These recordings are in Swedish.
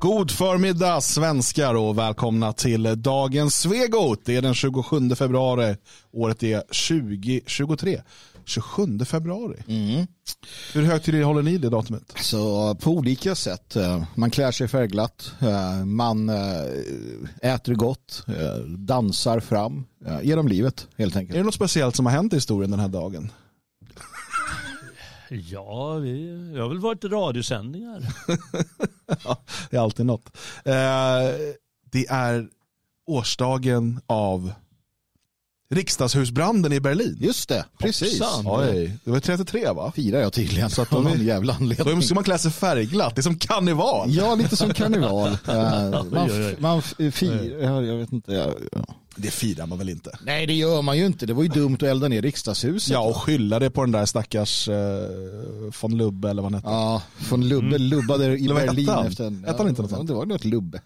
God förmiddag svenskar och välkomna till dagens Svegot. Det är den 27 februari. Året är 2023. 27 februari. Mm. Hur högtidligt håller ni det datumet? Så på olika sätt. Eh, Man klär sig färgglatt, eh, man eh, äter gott, dansar fram genom livet helt Är enkelt. det något speciellt som har hänt i historien den här dagen? Ja, vi, har väl varit radiosändningar. Det är alltid något. Eh, det är årsdagen av riksdagshusbranden i Berlin. Just det, precis. Oj, det var 33 va? Firar jag tydligen så att av någon jävla Då anledning. ska man klä sig färgglatt, det är som karneval. Ja, lite som karneval. Eh, Man, man f- firar, jag vet inte. Det firar man väl inte? Nej, det gör man ju inte. Det var ju dumt att elda ner riksdagshuset. Ja, och skylla det på den där stackars eh, von Lubbe eller vad han hette. Ja, från Lubbe lubbade i Berlin han? efter en... Hette han inte något sånt? Det var något Lubbe.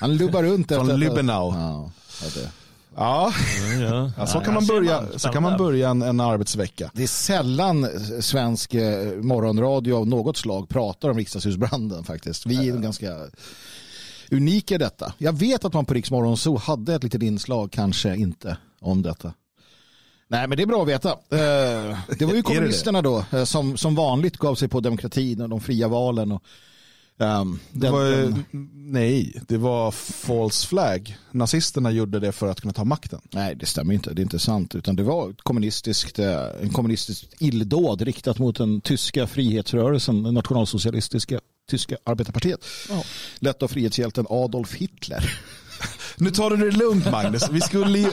Han lubbar runt efter... Lübbenau. Ja, ja, det. Ja, Ja, ja, så kan man börja, så kan man börja en, en arbetsvecka. Det är sällan svensk eh, morgonradio av något slag pratar om riksdagshusbranden faktiskt. Vi är ganska unika i detta. Jag vet att man på Riksmorgon så hade ett litet inslag, kanske inte, om detta. Nej, men det är bra att veta. Eh, Det var ju kommunisterna då eh, som, som vanligt gav sig på demokratin och de fria valen. Och, ehm, Det den- var, den- nej, det var false flag. Nazisterna gjorde det för att kunna ta makten. Nej, det stämmer inte. Det är inte sant. Utan det var ett kommunistiskt, eh, en kommunistisk illdåd riktat mot den tyska frihetsrörelsen, den nationalsocialistiska tyska arbetarpartiet. Lett av frihetshjälten Adolf Hitler. Nu tar du det lugnt Magnus. Vi skulle ju...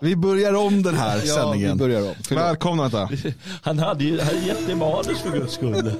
Vi börjar om den här Ja, sändningen. vi börjar om. Välkomna. Han hade ju han hade gett dig manus för guds skull.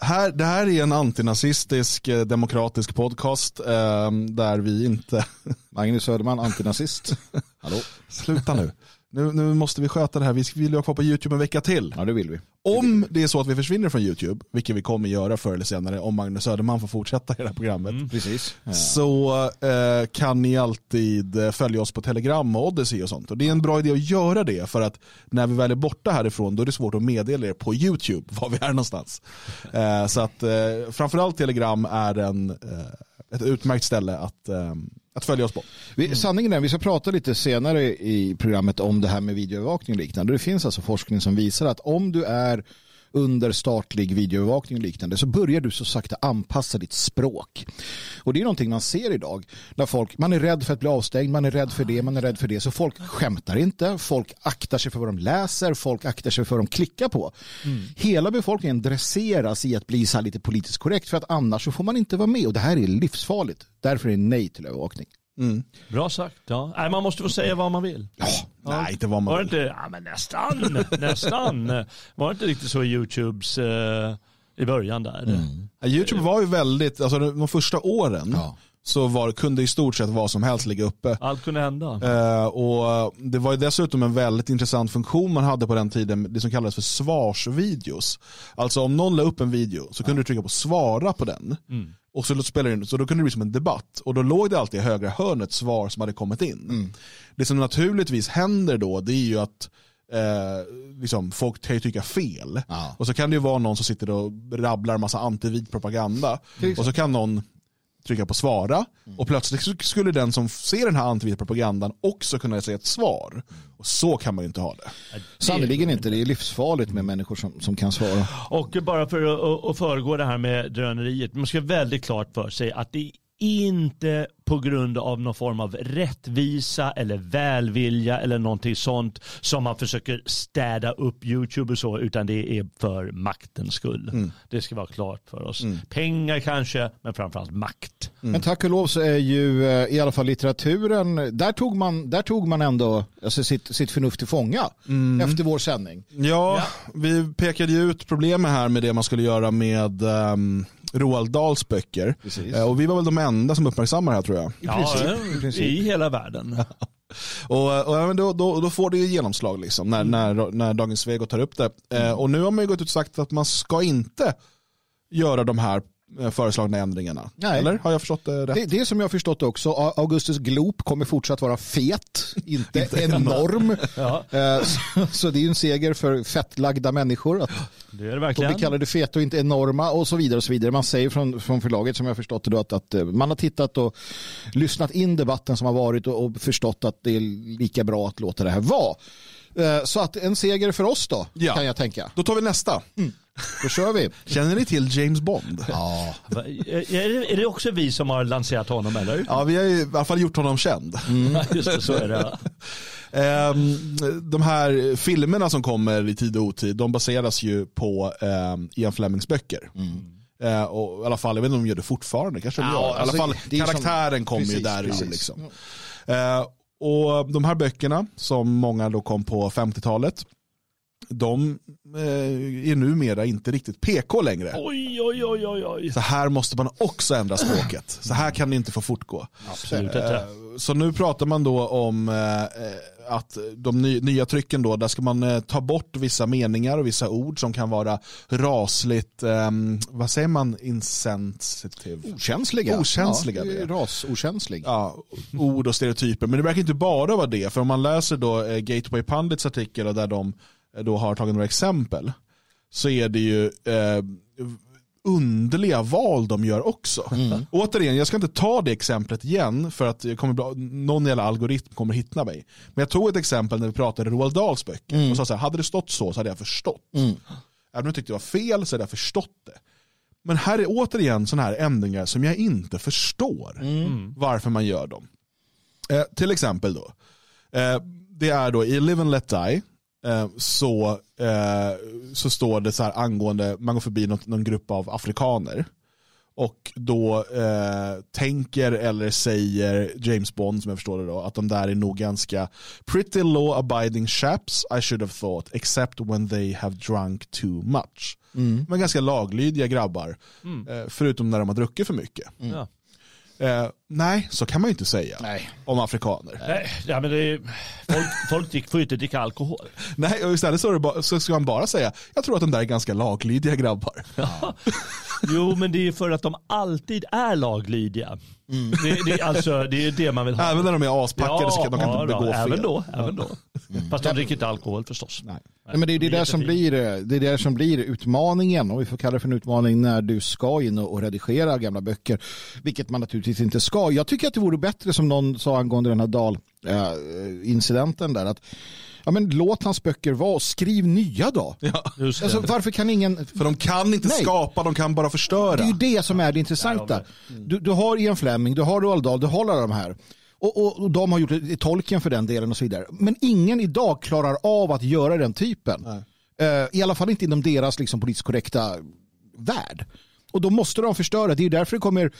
Här, det här är en antinazistisk eh, demokratisk podcast eh, där vi inte... Magnus Söderman, antinazist. Hallå? Sluta nu. Nu. Nu måste vi sköta det här. Vi vill ju ha kvar på YouTube en vecka till. Ja, det vill vi. Om det är så att vi försvinner från YouTube, vilket vi kommer göra förr eller senare om Magnus Söderman får fortsätta i det här programmet, Precis. Ja. så eh, kan ni alltid eh, följa oss på Telegram och Odyssey och sånt. Och det är en bra idé att göra det för att när vi väl är borta härifrån då är det svårt att meddela er på YouTube var vi är någonstans. Eh, så att eh, framförallt Telegram är en, eh, ett utmärkt ställe att, eh, att följa oss på. Vi, sanningen är, vi ska prata lite senare i programmet om det här med videoövervakning och liknande. Det finns alltså forskning som visar att om du är under statlig videoövervakning och liknande så börjar du så sakta anpassa ditt språk. Och det är någonting man ser idag. När folk, man är rädd för att bli avstängd, man är rädd för det, man är rädd för det. Så folk skämtar inte, folk aktar sig för vad de läser, folk aktar sig för vad de klickar på. Hela befolkningen dresseras i att bli så lite politiskt korrekt för att annars så får man inte vara med. Och det här är livsfarligt. Därför är det nej till övervakning. Bra sagt. Ja. Nej, man måste få säga vad man vill. Nej, inte vad Var man det vill. inte, ja men nästan, nästan. Var det inte riktigt så i YouTubes eh, i början där? Ja, YouTube var ju väldigt, alltså de första åren Ja. Så var, kunde i stort sett vad som helst ligga uppe. Allt kunde hända. Eh, och Det var ju dessutom en väldigt intressant funktion man hade på den tiden, det som kallades för svarsvideos. Alltså om någon la upp en video så kunde du trycka på svara på den. Och så spelade in, så då kunde det bli som en debatt. Och då låg det alltid i högra hörnet svar som hade kommit in. Det som naturligtvis händer då det är ju att eh, liksom, folk kan ju tycka fel. Ja. Och så kan det ju vara någon som sitter och rabblar massa antivit propaganda. Och så kan någon trycka på svara och plötsligt skulle den som ser den här antivita propagandan också kunna säga ett svar. Och så kan man ju inte ha det. Sannerligen inte. Det är livsfarligt med människor som, som kan svara. Och bara för att, att- att föregå det här med dröneriet, man ska väldigt klart för sig att det inte på grund av någon form av rättvisa eller välvilja eller någonting sånt som man försöker städa upp YouTube och så, utan det är för maktens skull. Det ska vara klart för oss. Pengar kanske, men framförallt makt. Men tack och lov så är ju eh, i alla fall litteraturen, där tog man, där tog man ändå alltså sitt, sitt förnuft till fånga efter vår sändning. Ja, vi pekade ju ut problemet här med det man skulle göra med um, Roald Dahls böcker. Precis. Eh, och vi var väl de enda som uppmärksammar det här tror jag. Ja, princip, i princip. i hela världen. Och, och ja, men då, då, då får det ju genomslag liksom, när, när, när Dagens Vego tar upp det. Eh, och nu har man ju gått ut och sagt att man ska inte göra de här eh, föreslagna ändringarna. Nej. Eller har jag förstått det rätt? Det, det som jag har förstått också, A- Augustus Gloop kommer fortsatt vara fet, inte enorm. Ja, Eh, så, så det är ju en seger för fettlagda människor att det är det de verkligen. blir kallade feta och inte enorma och så vidare. och så vidare. Man säger från, från förlaget som jag har förstått det då att, att eh, man har tittat och lyssnat in debatten som har varit och, och förstått att det är lika bra att låta det här vara. Eh, Så att en seger för oss då, Ja. kan jag tänka. Då tar vi nästa. Då kör vi. Känner ni till James Bond? Ja. Är det, också vi som har lanserat honom eller? Ja, vi har ju i alla fall gjort honom känd. Just det, så är det. Ehm, de här filmerna som kommer i tid och otid, de baseras ju på um, Ian Flemings böcker. Eh, och I alla fall, jag vet inte om de gör det fortfarande, kanske de Ja, gör. I alla alltså, fall, karaktären kommer ju precis. Liksom. Eh, och de här böckerna, som många då kom på 50-talet, de eh, är numera inte riktigt PK längre. Oj, oj, oj, oj, oj. Så här måste man också ändra språket. Så här kan det inte få fortgå. Absolut inte. Eh, Så nu pratar man då om eh, eh, att de ny, nya trycken då, där ska man eh, ta bort vissa meningar och vissa ord som kan vara rasligt, ehm, vad säger man, insensitive? Okänsliga. Okänsliga, Ja, rasokänslig. Ja, ord och stereotyper. Men det verkar inte bara vara det. För om man läser då eh, Gateway Pundits artikel där de eh, då har tagit några exempel så är det ju eh, underliga val de gör också. Återigen, jag ska inte ta det exemplet igen för att jag kommer, bli- någon jävla algoritm kommer hitta mig. Men jag tog ett exempel när vi pratade Roald Dahls böcker och sa så här, hade det stått så så hade jag förstått. Även om jag tyckte det var fel så hade jag förstått det. Men här är återigen sådana här ändringar som jag inte förstår varför man gör dem. Eh, till exempel då, eh, det är då i Live and Let Die så, eh, så står det så här angående, man går förbi något, någon grupp av afrikaner och då eh, tänker eller säger James Bond som jag förstår det då att de där är nog ganska pretty law abiding chaps I should have thought except when they have drunk too much. Men ganska laglydiga grabbar eh, förutom när de har druckit för mycket. Ja. Eh, nej, så kan man ju inte säga Nej. om afrikaner. Nej, ja, men är, folk, folk drick- får ju inte dricka alkohol. Nej, och istället så, bara, så ska man bara säga, jag tror att de där är ganska laglydiga grabbar. Jo, men det är ju för att de alltid är laglydiga. Det, det, är alltså, det är det man vill ha. Även när de är aspackade så kan de kan inte då, begå fel. Även då. Även då. Fast de dricker inte alkohol förstås. Nej. Nej, men det är det, Det är där som blir, det är det som blir utmaningen, och vi får kalla det för en utmaning när du ska in och och redigera gamla böcker, vilket man naturligtvis inte ska. Jag tycker att det vore bättre som någon sa angående den här Dahl-incidenten där, att ja, men låt hans böcker vara och skriv nya då. Det. Alltså, varför kan ingen... För de kan inte Nej. skapa, de kan bara förstöra. Det är ju det som är det intressanta. Du, du har Ian Fleming, du har Roald Dahl, du har alla de här. Och, och, och de har gjort det- tolken för den delen och så vidare. Men ingen idag klarar av att göra den typen. Eh, I alla fall inte inom deras liksom, politiskt korrekta värld. Och då måste de förstöra. Det är ju därför det kommer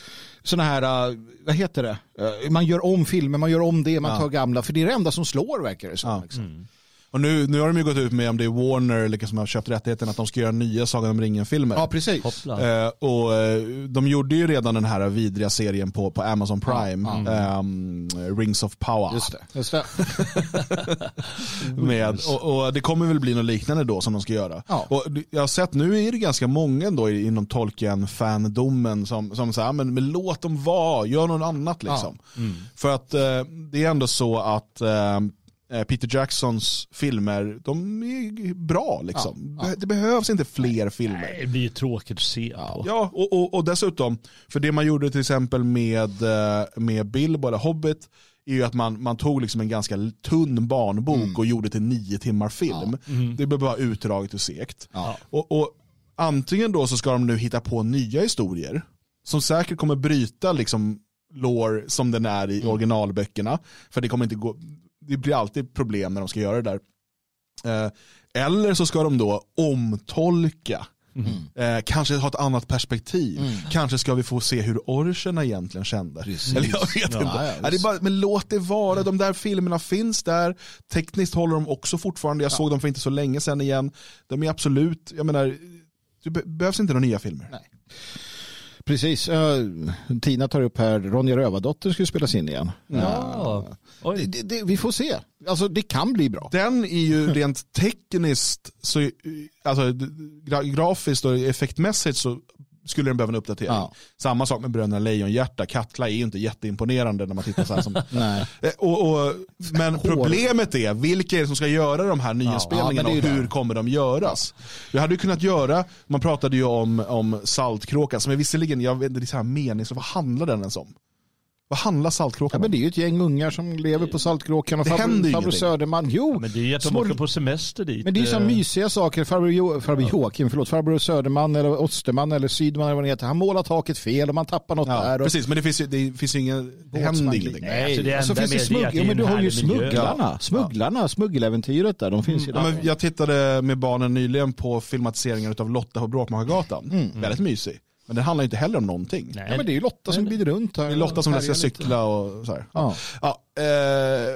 sådana här, uh, vad heter det? Eh, man gör om filmer, man gör om det, man Ja. tar gamla. För det är det enda som slår verkar det som. Ja. Liksom. Och nu, nu har de ju gått ut med, om det är Warner eller vilka som har köpt rättigheten, att de ska göra nya Sagan om ringen-filmer. Ja, precis. Eh, och eh, de gjorde ju redan den här vidriga serien på, på Amazon Prime, ehm, Rings of Power. Just det. Just det. Med, och, och det kommer väl bli något liknande då som de ska göra. Ja. Och jag har sett nu är det ganska många då inom Tolkien-fandomen som, som säger, "Ja, men, men låt dem vara, gör något annat liksom. För att eh, det är ändå så att eh, Peter Jacksons filmer, de är bra liksom. Ja, ja. Det behövs inte fler filmer. Nej, det blir ju tråkigt att se på. Ja, och, och, och dessutom, för det man gjorde till exempel med, eh, med Bilbo eller Hobbit, är ju att man, man tog liksom en ganska tunn barnbok och gjorde till nio timmar film. Det blev bara utdraget och segt. Ja. Och, och antingen då så ska de nu hitta på nya historier, som säkert kommer bryta liksom lore som den är i originalböckerna. För det kommer inte gå, det blir alltid problem när de ska göra det där. Eh, eller så ska de då omtolka. Eh, kanske ha ett annat perspektiv. Kanske ska vi få se hur orcherna egentligen kände. Precis. Eller jag vet Ja, inte. ja, Nej, det bara, men låt det vara. De där filmerna finns där. Tekniskt håller de också fortfarande. Jag såg dem för inte så länge sedan igen. De är absolut, jag menar, det be- behövs inte några nya filmer. Nej. Precis. Eh, Tina tar upp här, Ronja Rövardotter ska ju spelas in igen. Ja. Oj. det, det, vi får se. Alltså det kan bli bra. Den är ju rent tekniskt, så, alltså, gra- grafiskt och effektmässigt så skulle den behöva en uppdatering. Ja. Samma sak med Bröderna Lejonhjärta, Katla är ju inte jätteimponerande när man tittar så här som Nej. Eh, Och, och, men problemet är, vilka är det som ska göra de här nyinspelningarna Ja, är och hur det. kommer de göras? Vi hade ju kunnat göra, man pratade ju om, om Saltkråkan, som är visserligen, jag vet inte, det är så här mening, så vad handlar den ens om? Vad handlar Ja, Saltkråkan men om? det är ju ett gäng ungar som lever på Saltkråkan och farbror. Söderman. Jo, Men det är ju att de små- åker på semester dit. Men det är ju så Eh, mysiga saker. Farbror, jo, farbror Joakim, förlåt, farbror Söderman eller Osterman eller Sydman eller vad det heter. Han målar taket fel och man tappar något Ja, där. Och precis, men det finns ju, det finns ju ingen, det händer ingenting. Nej, alltså det så enda finns det smugg... ja, är men en du har ju smugglarna, smugglarna, smuggeläventyret där. De finns ju Ja, där. men jag tittade med barnen nyligen på filmatiseringen av Lotta på Bråkmakargatan. Mm. Väldigt mysig. Men den handlar inte heller om någonting. Nej. Ja, men det är ju Lotta som glider runt här. Det är Lotta som ska cykla och så här. Ja. Ja, eh,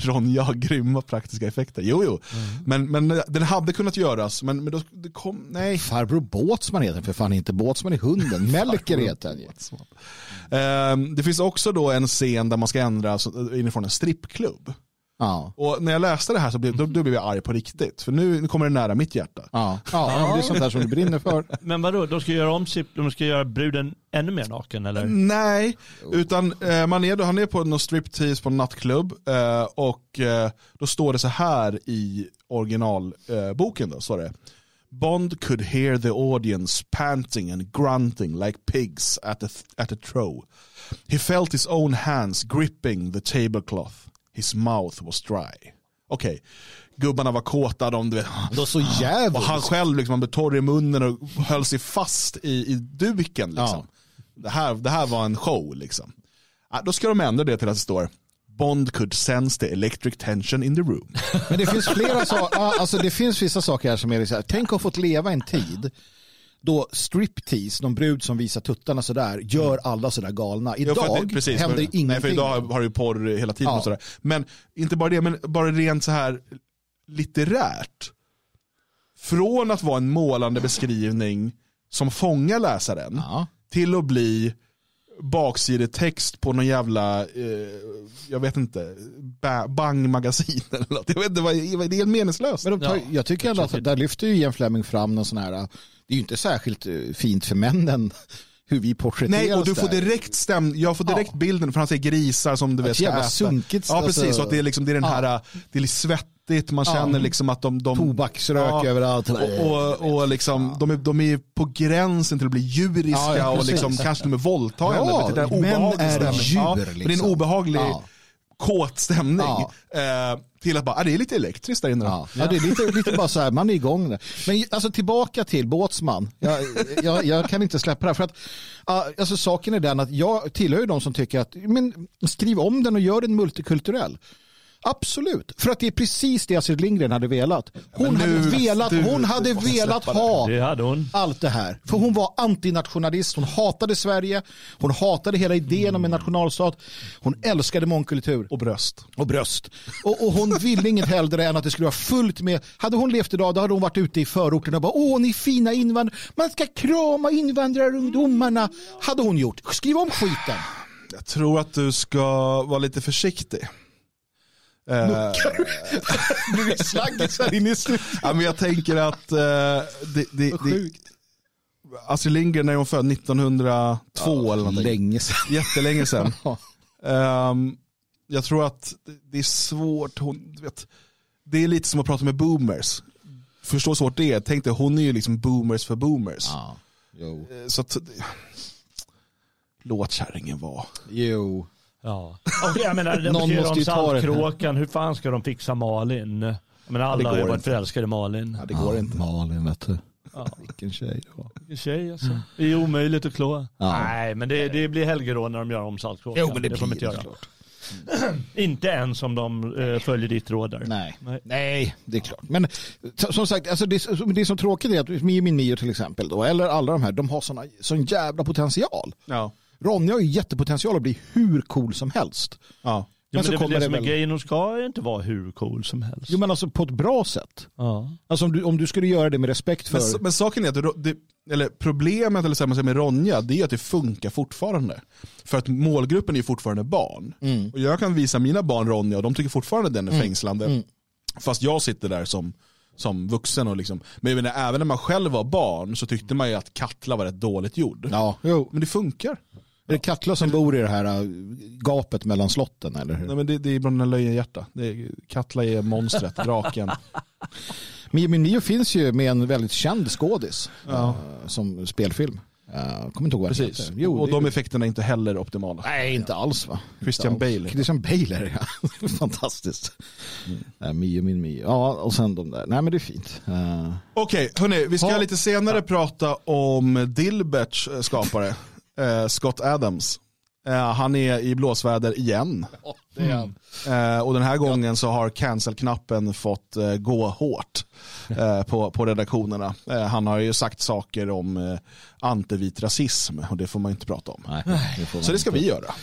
Ronja har grymma praktiska effekter. Jo, jo. Men, men den hade kunnat göras, men, men då, det kom, nej. Farbror Båtsman heter den för fan inte. Båtsman är hunden. Melker heter den. Eh, det finns också då en scen där man ska ändra så- inifrån en strippklubb. Ja. Och när jag läste det här så blev, då, då blev jag arg på riktigt. För nu, nu kommer det nära mitt hjärta. Ja. ja, det är sånt där som du brinner för. Men vadå, de ska göra om sitt, de ska göra bruden ännu mer naken eller? Nej, utan eh, man är, då- han är på någon striptease på en nattklubb eh, och eh, då står det så här i originalboken. Eh, då, står det. Bond could hear the audience panting and grunting like pigs at a, at a throw. He felt his own hands gripping the tablecloth. His mouth was dry. Okej, gubbarna var kåta, de, du vet, Då så och jävligt. han själv liksom, han blev torr i munnen och höll sig fast i, i duken. Liksom. Det, här, det här var en show. Liksom. Ja, då ska de ändra det till att det står Bond could sense the electric tension in the room. Men det finns flera saker, alltså det finns vissa saker här som är så här, tänk att ha fått leva en tid då striptease, någon brud som visar tuttarna sådär, gör alla sådär galna. Ja, Idag att det- precis, händer för, ingenting. Nej, för idag har du ju porr hela tiden. Ja. Och sådär. Men inte bara det, men bara rent så här litterärt. Från att vara en målande beskrivning som fångar läsaren Ja. till att bli baksidetext på någon jävla, eh, jag vet inte, ba- bang-magasin eller något. Jag vet inte, det är helt meningslöst. Men de tar, Ja, jag tycker ändå att där lyfter ju Ian Fleming fram någon sån här, det är ju inte särskilt eh, fint för männen hur vi porträtteras Nej, och du får direkt stäm, jag får direkt Ja. bilden för han säger grisar som du vet ska äta. sunkigt, Ja, precis. alltså. Och det är, liksom, det är den Ja. här, det är svettigt, man Ja. känner liksom att de... de Tobaksrök Ja. överallt. och, och, och liksom, de, är, de är på gränsen till att bli djuriska Ja, ja, och liksom, kanske de är våldtagande. Ja, det är män är djur, ja, men Det är en liksom. obehaglig, Ja. Kåt stämning. Ja. Eh, till att bara, ah, det är lite elektriskt där inne. Ja, ja, det är lite, lite bara så här, man är igång där. Men alltså tillbaka till Båtsman. Jag, jag, jag kan inte släppa det här. För att, alltså, saken är den att jag tillhör ju de som tycker att men, skriv om den och gör den multikulturell. Absolut, för att det är precis det Astrid Lindgren hade velat. Hon nu- hade velat, hon hade velat ha Det hade hon. allt det här. För hon var antinationalist, hon hatade Sverige, hon hatade hela idén om en nationalstat, hon älskade mångkultur Och bröst. och bröst. Och, och hon ville inget hellre än att det skulle vara fullt med, hade hon levt idag då hade hon varit ute i förorten och bara åh ni fina invandrare, man ska krama invandrarungdomarna. Hade hon gjort. Skriv om skiten. Jag tror att du ska vara lite försiktig. Blir det slaggisar in i studion? ja, men jag tänker att eh, det, det, det. Astrid Lindgren när hon född 1902 eller någonting. Länge sedan. Jättelänge sedan. Ja. Ehm, jag tror att det- är svårt. Hon, vet, det är lite som att prata med boomers. Förstå hur svårt det är. Tänk dig, hon är ju liksom boomers för boomers. Ja. Eh, Så att, låt kärringen vara. jo. Ja. Och jag menar, de Någon måste om ju ta det. Saltkråkan, hur fan ska de fixa Malin? Menar, alla det har ju varit inte. förälskade i Malin. Ja, det går inte. Malin vet du. Ja. Vilken tjej det var. Vilken tjej alltså. Det är omöjligt att klå. Ja. Nej, men det, det blir helgerån när de gör om Saltkråkan. Jo men det, får man blir inte det göra. klart. Inte ens om de eh, följer ditt råd där. Nej. Nej. Nej, det är klart. Men som sagt, alltså det, det är så tråkigt är att Mio Min Mio till exempel, då, eller alla de här, de har såna, sån jävla potential. Ja. Ronja har ju jättepotential att bli hur cool som helst. Ja. Ja, men så det är kommer det det som är väl- grejen, hon ska ju inte vara hur cool som helst. Jo men alltså på ett bra sätt. Ja. Alltså om du, om du skulle göra det med respekt för... Men, men saken är att det, eller problemet eller så här, man säger med Ronja, det är att det funkar fortfarande. För att målgruppen är fortfarande barn. Mm. Och jag kan visa mina barn Ronja och de tycker fortfarande den är fängslande. Fast jag sitter där som, som vuxen. Och liksom. Men jag menar, även när man själv var barn så tyckte man ju att Katla var rätt dåligt gjord. Ja, jo. Men det funkar. Är det Katla som bor i det här äh, gapet mellan slotten eller hur? Nej, men det, det är Bröderna Löjenhjärta. Katla är monstret, draken. Mio min Mio finns ju med en väldigt känd skådis äh, som spelfilm. Uh, kommer inte ihåg vad Precis. Jo, och de effekterna är inte heller optimala. Nej, inte alls va? Christian alls. Bale. Christian Bale är ja. Fantastiskt. Mm. Mio min Mio. Ja, och sen de där. Nej men det är fint. Uh, Okej, hörni, vi ska Ja. lite senare prata om Dilberts skapare, eh, Scott Adams. Eh, han är i blåsväder igen. det är han. Eh, och den här gången så har cancel-knappen fått eh, gå hårt eh, på, på redaktionerna. Eh, han har ju sagt saker om eh, antivit rasism och det får man inte prata om. Nej, det får man Så det ska inte. vi göra.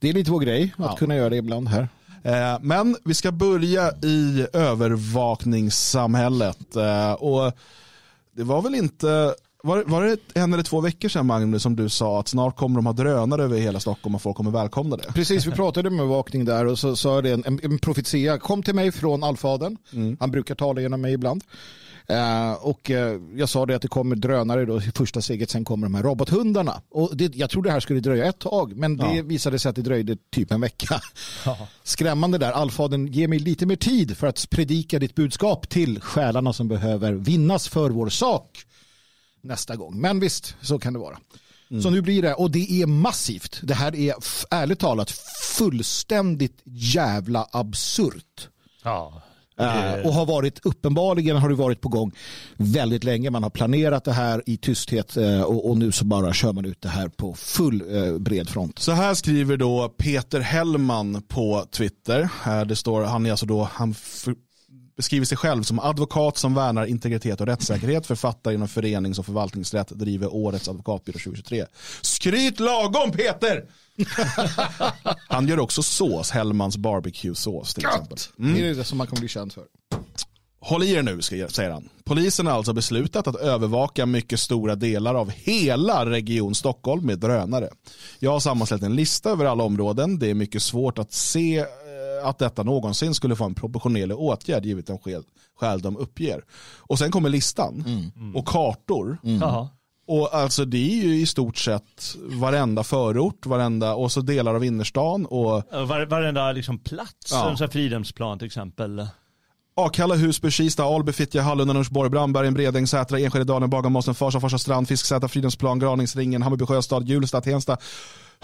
Det är lite vår grej att Ja. kunna göra det ibland här. Men vi ska börja i övervakningssamhället. Och det var väl inte, var, var det en eller två veckor sedan Magnus som du sa att snart kommer de ha drönare över hela Stockholm och folk kommer välkomna det. Precis, vi pratade med bevakning där och så sa det en, en, en profetia kom till mig från Alfaden. Han brukar tala genom mig ibland. Eh, och eh, jag sa det att det kommer drönare då i första steget, sen kommer de här robothundarna. Och det, jag trodde det här skulle dröja ett tag, men det Ja. visade sig att det dröjde typ en vecka. Skrämmande där, Alfaden ge mig lite mer tid för att predika ditt budskap till själarna som behöver vinnas för vår sak nästa gång. Men visst, så kan det vara. Så nu blir det, och det är massivt. Det här är ärligt talat fullständigt jävla absurt. Ja. Eh, och har varit, uppenbarligen har det varit på gång väldigt länge. Man har planerat det här i tysthet eh, och, och nu så bara kör man ut det här på full eh, bred front. Så här skriver då Peter Hellman på Twitter. Här det står, han är alltså då, han beskriver sig själv som advokat som värnar integritet och rättssäkerhet, författare inom förenings och förvaltningsrätt, driver årets advokatbyrå 2023. Skryt lagom Peter! han gör också sås, Hellmans barbecue-sås till exempel. Det är det som man kommer bli känd för. Håll i er nu, säger han. Polisen har alltså beslutat att övervaka mycket stora delar av hela Region Stockholm med drönare. Jag har sammanställt en lista över alla områden. Det är mycket svårt att se att detta någonsin skulle få en proportionerlig åtgärd givet de skäl, skäl de uppger. Och sen kommer listan och kartor. Jaha. Och alltså det är ju i stort sett varenda förort, varenda, och så delar av innerstan och Var, varenda liksom plats, Ja. en sån här Fridhemsplan till exempel. Akalla, Husby, Kista, Alby, Fittja, Hallunda, Norsborg, Brandbergen, Bredäng, Sätra, Enskede, Dalen, Bagarmossen, Farsa, Farsa strand, Fisksätra, Fridhemsplan, Graningsringen, Hammarby Sjöstad, Hjulsta, Tensta,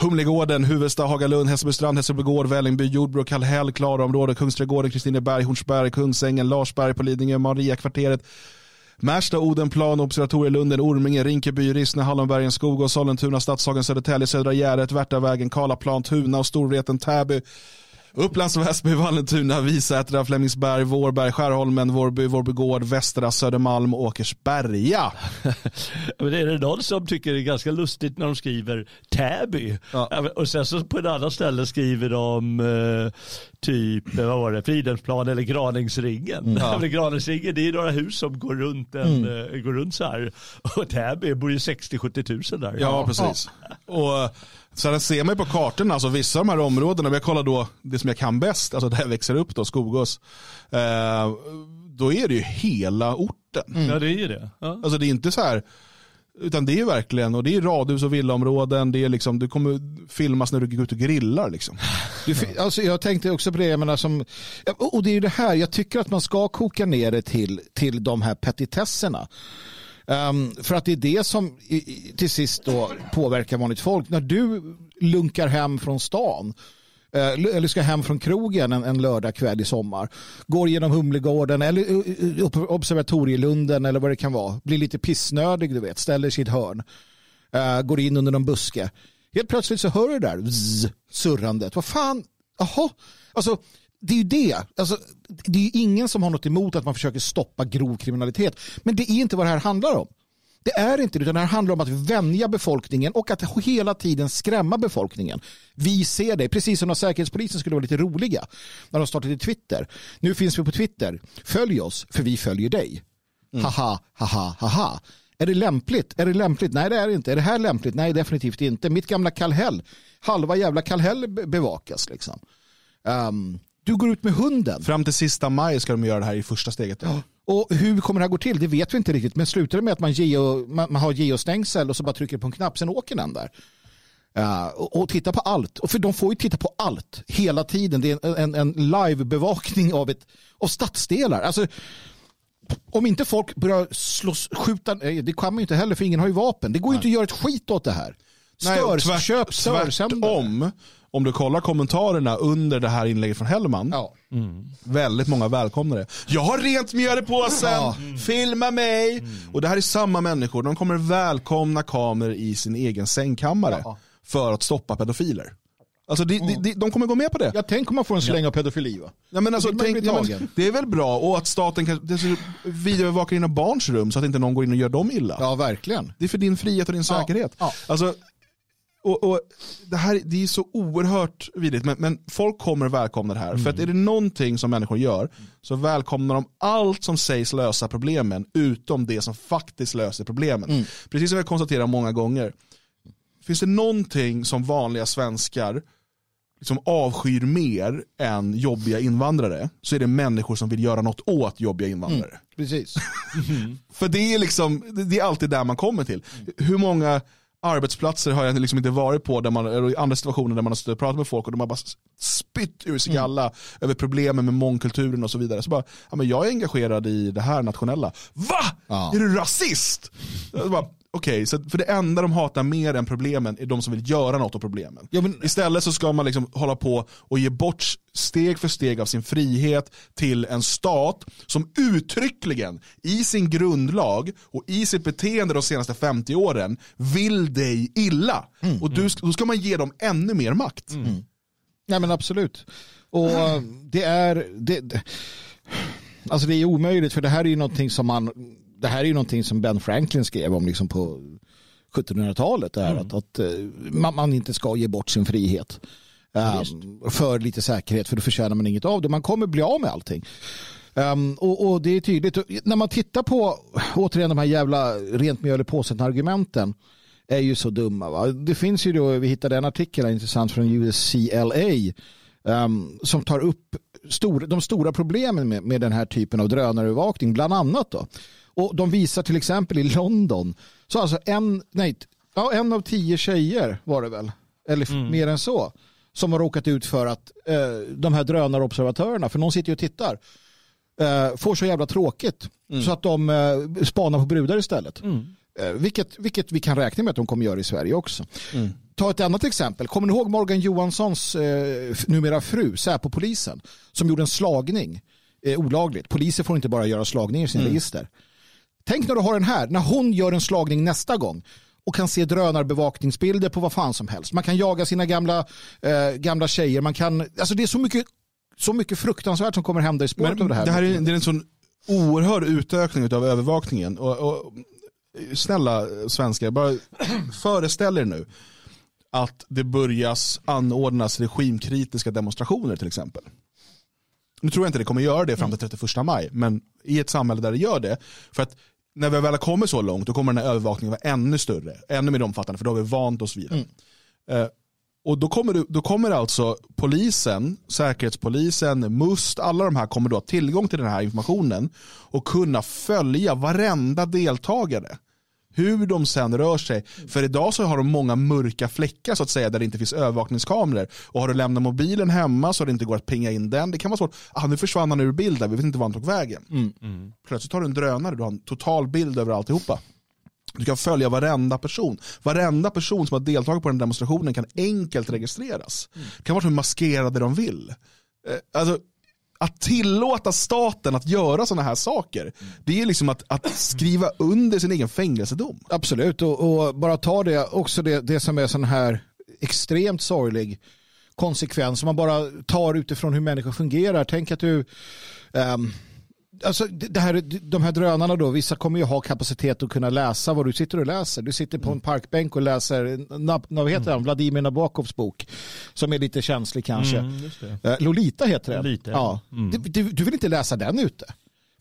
Humlegården, Huvudsta, Hagalund, Hässelbystrand, Hässelbygård, Vällingby, Jordbro, Kallhäll, Klaraområdet, Kungsträdgården, Kristineberg, Hornsberg, Kungsängen, Larsberg på Lidingö, Mariakvarteret, Märsta, Odenplan, Observatorielunden, Orminge, Rinkeby, Rissne, Hallonbergen, Skogås, Sollentuna, Stadshagen, Södertälje, Södra Gärdet, Värtavägen, Karlaplan, Tuna och Storvreten, Täby, Upplands Väsby, Vallentuna, Visätra, Flemingsberg, Vårberg, Skärholmen, Vårby, Vårbygård, Västra, Södermalm, Åkersberga. Men är det någon som tycker det är ganska lustigt när de skriver Täby? Ja. Ja, Och sen så på ett annat ställe skriver de eh, typ, eh, vad var det, Fridhemsplan eller Graningsringen. Ja. Men Graningsringen det är några hus som går runt, en, eh, går runt så här. Och Täby bor ju 60-70 tusen där. Ja, precis. Och eh, sen ser man ju på kartorna, alltså vissa av de här områdena, om jag kollar då det som jag kan bäst, alltså där jag växer upp då, Skogås, eh, då är det ju hela orten. Ja, det är ju det. Ja. Alltså det är inte så här, utan det är verkligen, och det är radhus och villaområden, det är liksom, du kommer filmas när du går ut och grillar liksom. Du, alltså, jag tänkte också på det, jag menar, som, och det är ju det här, jag tycker att man ska koka ner det till, till de här petitesserna. Um, för att det är det som i, i, till sist då påverkar vanligt folk. När du lunkar hem från stan, eh, eller ska hem från krogen en, en lördagkväll i sommar, går genom Humlegården eller eh, eh, upp- Observatorielunden eller vad det kan vara, blir lite pissnödig, du vet, ställer sig i ett hörn, Uh, går in under någon buske. Helt plötsligt så hör du det där zzz, surrandet. Vad fan, jaha, alltså det är ju det. Alltså, det är ju ingen som har något emot att man försöker stoppa grov kriminalitet. Men det är inte vad det här handlar om. Det är inte det, utan det här handlar om att vänja befolkningen och att hela tiden skrämma befolkningen. Vi ser det, precis som när Säkerhetspolisen skulle vara lite roliga när de startade Twitter. Nu finns vi på Twitter. Följ oss, för vi följer dig. Haha, haha, haha. Är det lämpligt? Är det lämpligt? Nej, det är det inte. Är det här lämpligt? Nej, definitivt inte. Mitt gamla Kallhäll, halva jävla Kallhäll be- bevakas liksom. Ehm, du går ut med hunden. Fram till sista maj ska de göra det här i första steget. Och hur kommer det här gå till? Det vet vi inte riktigt. Men slutar det med att man, geo, man, man har geostängsel och så bara trycker på en knapp, sen åker den där. Uh, och, och titta på allt. Och för de får ju titta på allt hela tiden. Det är en, en, en livebevakning av, ett, av stadsdelar. Alltså, om inte folk börjar slåss, skjuta, det kan man ju inte heller för ingen har ju vapen. Det går ju inte att göra ett skit åt det här. Stör, tvärt, köp störsändare. Tvärtom, om du kollar kommentarerna under det här inlägget från Hellman, Ja. väldigt många välkomnar det. Jag har rent mjöl i påsen, Ja. filma mig. Och det här är samma människor, de kommer välkomna kameror i sin egen sängkammare Ja. för att stoppa pedofiler. Alltså de, de, de, de kommer gå med på det. Jag tänk om man får en släng av pedofili va? Ja, men alltså, man tänk, ja, men, det är väl bra och att staten kan det videoövervakar dina barns rum så att inte någon går in och gör dem illa. Ja, verkligen. Det är för din frihet och din Ja, säkerhet. ja. Alltså, och, och det här det är så oerhört vidrigt, men, men folk kommer välkomna det här. För att är det någonting som människor gör så välkomnar de allt som sägs lösa problemen utom det som faktiskt löser problemen. Precis som jag konstaterar många gånger. Finns det någonting som vanliga svenskar liksom avskyr mer än jobbiga invandrare så är det människor som vill göra något åt jobbiga invandrare. Precis. För det är, liksom, det är alltid där man kommer till. Hur många arbetsplatser har jag liksom inte varit på där man, eller i andra situationer där man har stått och pratat med folk och de har bara spytt ur sig galla över problemen med mångkulturen och så vidare. Så bara, ja, men jag är engagerad i det här nationella. Va? Ja. Är du rasist? Jag bara, Okej, så för det enda de hatar mer än problemen är de som vill göra något åt problemen. Ja, men- Istället så ska man liksom hålla på och ge bort steg för steg av sin frihet till en stat som uttryckligen i sin grundlag och i sitt beteende de senaste 50 åren vill dig illa. Och du, då ska man ge dem ännu mer makt. Nej men absolut. Och eh, det är, det, det- alltså det är omöjligt för det här är ju någonting som man, det här är ju någonting som Ben Franklin skrev om liksom på 1700-talet. Det här, att, att eh, man, man inte ska ge bort sin frihet. eh, för lite säkerhet för då förtjänar man inget av det. Man kommer bli av med allting. Um, och, och det är tydligt. Och När man tittar på återigen de här jävla rent mjöl i påsen argumenten är ju så dumma. Va? Det finns ju då, vi hittade en artikel här, intressant från USCLA um, som tar upp stor, de stora problemen med, med den här typen av drönarövervakning, bland annat. Då. Och de visar till exempel i London, så alltså en, nej, ja, en av tio tjejer var det väl, eller f- mer än så, som har råkat ut för att eh, de här drönarobservatörerna, för någon sitter ju och tittar, eh, får så jävla tråkigt så att de eh, spanar på brudar istället. Eh, vilket, vilket vi kan räkna med att de kommer göra i Sverige också. Ta ett annat exempel. Kommer ni ihåg Morgan Johanssons eh, numera fru, Säpo-polisen, som gjorde en slagning eh, olagligt. Poliser får inte bara göra slagningar i sin register. Tänk när du har den här, när hon gör en slagning nästa gång och kan se drönarbevakningsbilder på vad fan som helst. Man kan jaga sina gamla, eh, gamla tjejer. Man kan, alltså det är så mycket, så mycket fruktansvärt som kommer hända i spåret av det här. det här är, det är en sån oerhörd utökning av övervakningen. Och, och, snälla svenskar, bara föreställ er nu att det börjas anordnas regimkritiska demonstrationer till exempel. Nu tror jag inte det kommer göra det fram till 31 maj, men i ett samhälle där det gör det, för att när vi väl har kommit så långt, då kommer den här övervakningen vara ännu större, ännu mer omfattande, för då har vi vant oss vid det. Eh, och då kommer, du, då kommer alltså polisen, säkerhetspolisen, MUST, alla de här kommer då ha tillgång till den här informationen och kunna följa varenda deltagare. Hur de sen rör sig. För idag så har de många mörka fläckar så att säga där det inte finns övervakningskameror. Och har du lämnat mobilen hemma så det inte går att pinga in den. Det kan vara svårt. Ah, nu försvann han ur bilden, vi vet inte var han tog vägen. Plötsligt har du en drönare, du har en total bild över alltihopa. Du kan följa varenda person. Varenda person som har deltagit på den demonstrationen kan enkelt registreras. Det kan vara hur maskerade de vill. Eh, Alltså, att tillåta staten att göra sådana här saker, det är liksom att, att skriva under sin egen fängelsedom. Absolut, och, och bara ta det också det, det som är sån här extremt sorglig konsekvens som man bara tar utifrån hur människor fungerar. Tänk att du um, Alltså, det här, de här drönarna då, vissa kommer ju ha kapacitet att kunna läsa vad du sitter och läser. Du sitter på en parkbänk och läser, na, vad heter han, Vladimir Nabokovs bok, som är lite känslig kanske. Mm. Eh, Lolita heter den. Lolita, ja. Mm. Du, du, du vill inte läsa den ute.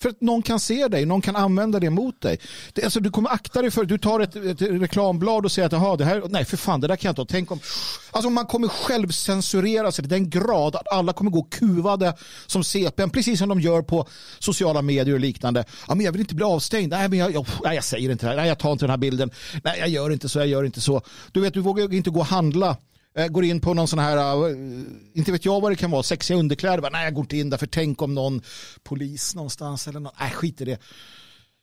För att någon kan se dig, någon kan använda det mot dig. Det, alltså, du kommer akta dig för, du tar ett, ett reklamblad och säger att det här, nej för fan det där kan jag inte ha. Tänk om, alltså man kommer självcensurera sig till den grad att alla kommer gå kuvade som CPN, precis som de gör på sociala medier och liknande. Ja, men jag vill inte bli avstängd, nej men jag, jag, nej, jag säger inte det här, nej jag tar inte den här bilden, nej jag gör inte så, jag gör inte så. Du vet, du vågar inte gå och handla går in på någon sån här, eh, inte vet jag vad det kan vara, sexiga underkläder. Nej, jag går inte in där för tänk om någon polis någonstans eller något. Nej, skit i det.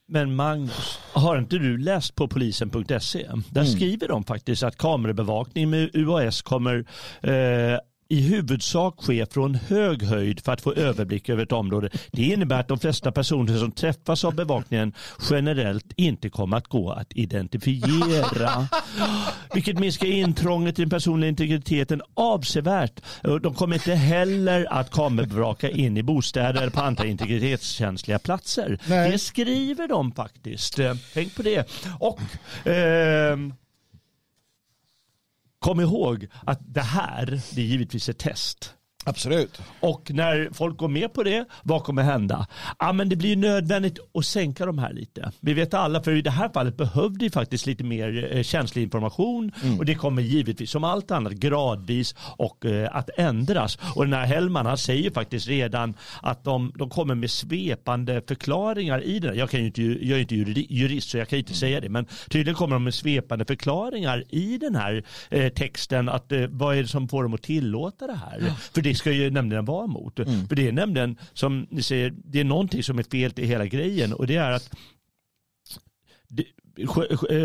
Men Magnus, har inte du läst på polisen.se? Där mm. skriver de faktiskt att kamerabevakning med UAS kommer eh, i huvudsak ske från hög höjd för att få överblick över ett område. Det innebär att de flesta personer som träffas av bevakningen generellt inte kommer att gå att identifiera. Vilket minskar intrånget i den personliga integriteten avsevärt. De kommer inte heller att kamerabevaka in i bostäder eller på andra integritetskänsliga platser. Nej. Det skriver de faktiskt. Tänk på det. Och eh, kom ihåg att det här, det är givetvis ett test. Absolut. Och när folk går med på det, vad kommer hända? Ja, men det blir nödvändigt att sänka de här lite. Vi vet alla, för i det här fallet behövde vi faktiskt lite mer eh, känslig information mm. och det kommer givetvis som allt annat gradvis och eh, att ändras. Och den här Hellman han säger faktiskt redan att de, de kommer med svepande förklaringar i den. Jag, kan ju inte, jag är inte jurist så jag kan inte mm. säga det, men tydligen kommer de med svepande förklaringar i den här eh, texten att eh, vad är det som får dem att tillåta det här? Ja. För det det ska ju nämligen vara emot. Mm. För det är nämligen, som ni säger, det är någonting som är fel i hela grejen och det är att det,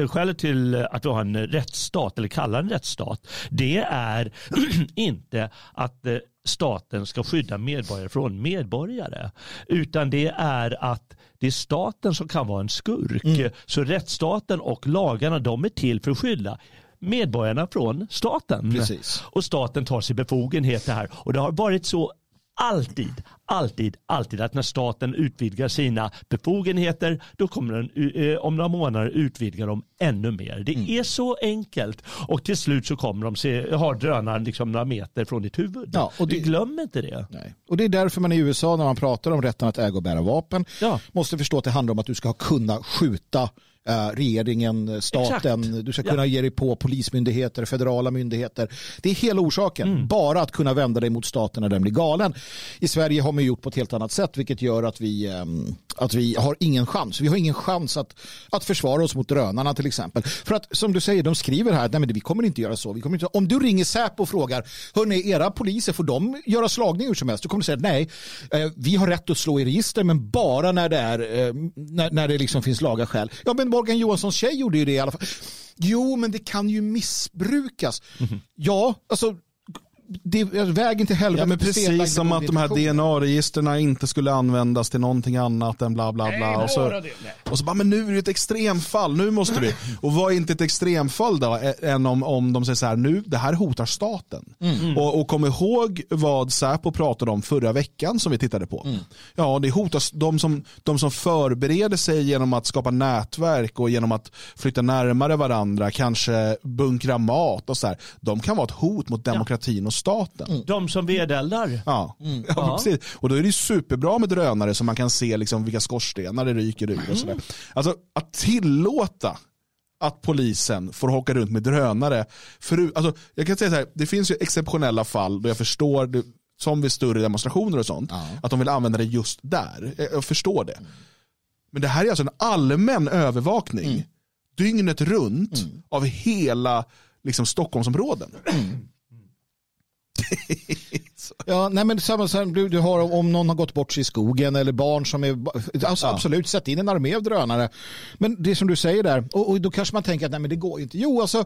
skälet till att vi har en rättsstat, eller kallar en rättsstat, det är inte att eh, staten ska skydda medborgare från medborgare, utan det är att det är staten som kan vara en skurk. Mm. Så rättsstaten och lagarna de är till för att skydda medborgarna från staten. Precis. Och staten tar sig befogenheter här. Och det har varit så alltid, alltid, alltid att när staten utvidgar sina befogenheter då kommer den eh, om några månader utvidga dem ännu mer. Det mm. är så enkelt och till slut så kommer de se, har drönaren liksom några meter från ditt huvud. Ja, och det, du glömmer inte det. Nej. Och det är därför man i USA när man pratar om rätten att äga och bära vapen ja. måste förstå att det handlar om att du ska kunna skjuta Eh, regeringen, staten, Exakt. du ska kunna ja. ge dig på polismyndigheter, federala myndigheter. Det är hela orsaken, mm. bara att kunna vända dig mot staten när den blir galen. I Sverige har man gjort på ett helt annat sätt vilket gör att vi, ehm, att vi har ingen chans. Vi har ingen chans att, att försvara oss mot drönarna till exempel. För att som du säger, de skriver här, nej men vi kommer inte göra så. Vi kommer inte, om du ringer Säpo och frågar, hörni era poliser, får de göra slagning hur som helst? Du kommer säga nej, eh, vi har rätt att slå i register men bara när det, är, eh, när, när det liksom finns laga skäl. Ja men Morgan Johanssons tjej gjorde ju det i alla fall. Jo, men det kan ju missbrukas. Mm -hmm. Ja, alltså det, vägen till helvetet. Ja, men precis som att de här DNA-registren inte skulle användas till någonting annat än bla bla bla. Nej, och, så, och så bara, men nu är det ett extremfall, nu måste vi. Och vad är inte ett extremfall då? Än om, om de säger så här, nu, det här hotar staten. Mm. Och, och kom ihåg vad Säpo pratade om förra veckan som vi tittade på. Mm. Ja, det hotar de som, de som förbereder sig genom att skapa nätverk och genom att flytta närmare varandra, kanske bunkra mat och så här. De kan vara ett hot mot demokratin och staten. Mm. De som vedeldar. Ja. Mm. ja, precis. Och då är det superbra med drönare så man kan se liksom vilka skorstenar det ryker ur. Och sådär. Mm. Alltså att tillåta att polisen får åka runt med drönare. För, alltså, jag kan säga så här, det finns ju exceptionella fall då jag förstår, det, som vid större demonstrationer och sånt, ja. att de vill använda det just där. Jag, jag förstår det. Men det här är alltså en allmän övervakning mm. dygnet runt mm. av hela liksom, Stockholmsområden. Mm. Ja, nej men samma som du, du har om någon har gått bort sig i skogen eller barn som är, alltså ja. absolut, sätt in en armé av drönare. Men det som du säger där, och, och då kanske man tänker att nej men det går inte. Jo, alltså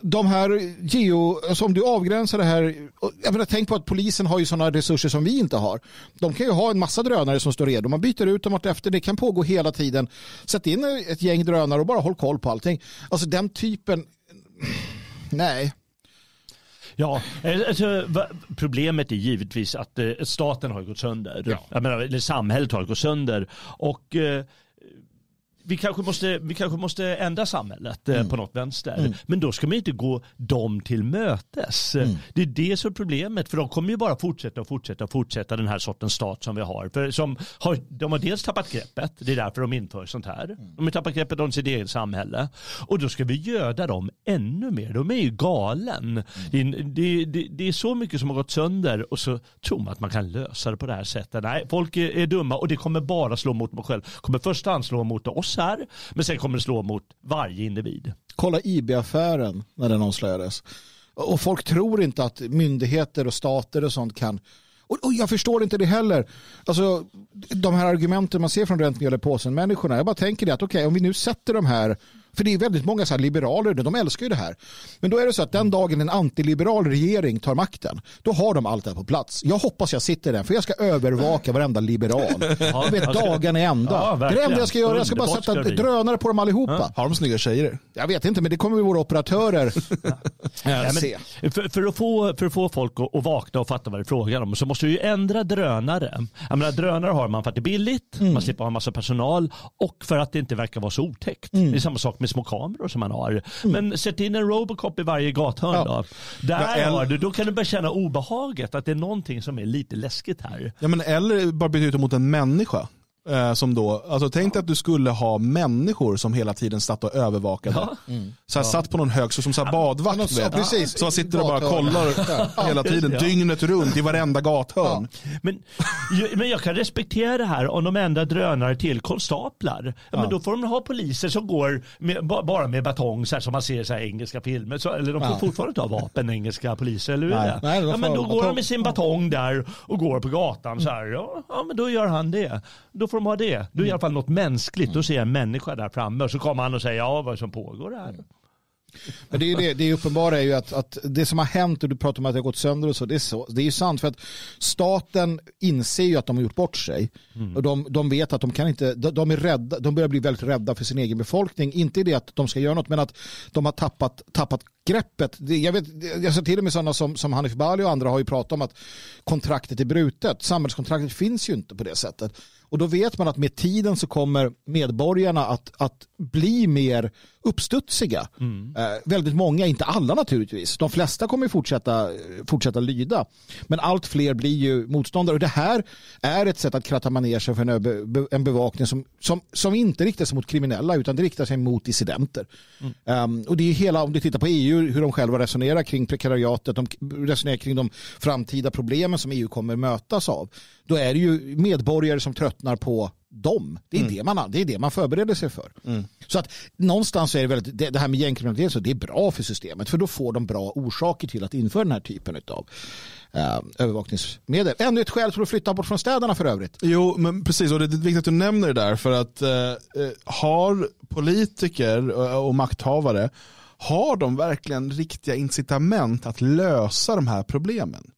de här geo, alltså om du avgränsar det här, jag menar, tänk på att polisen har ju sådana resurser som vi inte har. De kan ju ha en massa drönare som står redo, man byter ut dem efter, det kan pågå hela tiden. Sätt in ett gäng drönare och bara håll koll på allting. Alltså den typen, nej. Ja, eh, alltså, problemet är givetvis att eh, staten har gått sönder. Ja. Menar, eller samhället har gått sönder. Och eh, vi, kanske måste, vi kanske måste ändra samhället mm. på något vänster. Mm. Men då ska man inte gå dem till mötes. Mm. Det är det som är problemet. För de kommer ju bara fortsätta och fortsätta och fortsätta den här sortens stat som vi har. För som har de har dels tappat greppet. Det är därför de inför sånt här. Mm. De har tappat greppet om sitt eget samhälle. Och då ska vi göda dem ännu mer. De är ju galen. Mm. Det, det, det, det, är så mycket som har gått sönder och så tror man att man kan lösa det på det här sättet. Nej, folk är, är dumma och det kommer bara slå mot mig själv. kommer först slå mot oss här, men sen kommer det slå mot varje individ. Kolla IB-affären när den avslöjades. Och folk tror inte att myndigheter och stater och sånt kan och, och, jag förstår inte det heller. Alltså, de här argumenten man ser från rent mjöl påsen-människorna. Jag bara tänker det att okej, okay, om vi nu sätter de här för det är väldigt många så liberaler, de älskar ju det här. Men då är det så att den dagen en antiliberal regering tar makten, då har de allt det här på plats. Jag hoppas jag sitter där, för jag ska övervaka varenda liberal. Ja, jag vet dagarna i ända. Ja, det är det enda jag ska göra. Jag ska bara sätta drönare på dem allihopa. Ja. Har de snygga tjejer? Jag vet inte, men det kommer våra operatörer ja. se. För, för, att få, för att få folk att, vakna och fatta vad det är frågan om så måste du ju ändra drönare. Jag menar, drönare har man för att det är billigt, mm. man slipper ha en massa personal och för att det inte verkar vara så otäckt. Mm. Det är samma sak med små kameror som man har. Mm. Men sätt in en Robocop i varje gathörn ja. då. Där ja, har du, då kan du börja känna obehaget att det är någonting som är lite läskigt här. Ja men eller bara byta ut mot en människa. Eh, som då, alltså tänk dig att du skulle ha människor som hela tiden satt och övervakade. Ja. Mm. Så här, ja. Satt på någon hög, så som så här badvakt. Ja, vet. Precis. Så man sitter och bara kollar hela tiden, dygnet runt i varenda gathörn. Men, men jag kan respektera det här om de ändrar drönare till konstaplar. Men då får de ha poliser som går med, bara med batong så här, som man ser i så här engelska filmer. Så, eller de får fortfarande inte ha vapen, engelska poliser. Eller hur Nej. det? Nej, ja, men då går de med sin batong där och går på gatan så här. Ja, ja men då gör han det. Då får de ha det. Då är det i alla fall något mänskligt. Då ser jag en människa där framme och så kommer han och säger ja vad som pågår här. Men det, är det, det uppenbara är ju att, att, det som har hänt och du pratar om att det har gått sönder och så, det är, så, det är ju sant för att staten inser ju att de har gjort bort sig mm. och de, de vet att de kan inte, de, är rädda, de börjar bli väldigt rädda för sin egen befolkning. Inte det att de ska göra något men att de har tappat, tappat greppet. Jag, vet, jag ser till och med sådana som, som Hanif Bali och andra har ju pratat om att kontraktet är brutet. Samhällskontraktet finns ju inte på det sättet. Och då vet man att med tiden så kommer medborgarna att, att bli mer uppstudsiga. Mm. Eh, väldigt många, inte alla naturligtvis. De flesta kommer fortsätta, fortsätta lyda. Men allt fler blir ju motståndare. Och det här är ett sätt att kratta manegen för en, en bevakning som, som, som inte riktar sig mot kriminella utan det riktar sig mot dissidenter. Mm. Um, och det är hela, om du tittar på EU, hur de själva resonerar kring prekariatet, de resonerar kring de framtida problemen som EU kommer mötas av. Då är det ju medborgare som tröttnar på dem. Det är, mm. det, man, det är det man förbereder sig för. Mm. Så att någonstans är det väldigt, det, det här med gängkriminalitet så det är bra för systemet för då får de bra orsaker till att införa den här typen av uh, övervakningsmedel. Ännu ett skäl för att flytta bort från städerna för övrigt. Jo, men precis och det är viktigt att du nämner det där för att uh, har politiker och, och makthavare har de verkligen riktiga incitament att lösa de här problemen?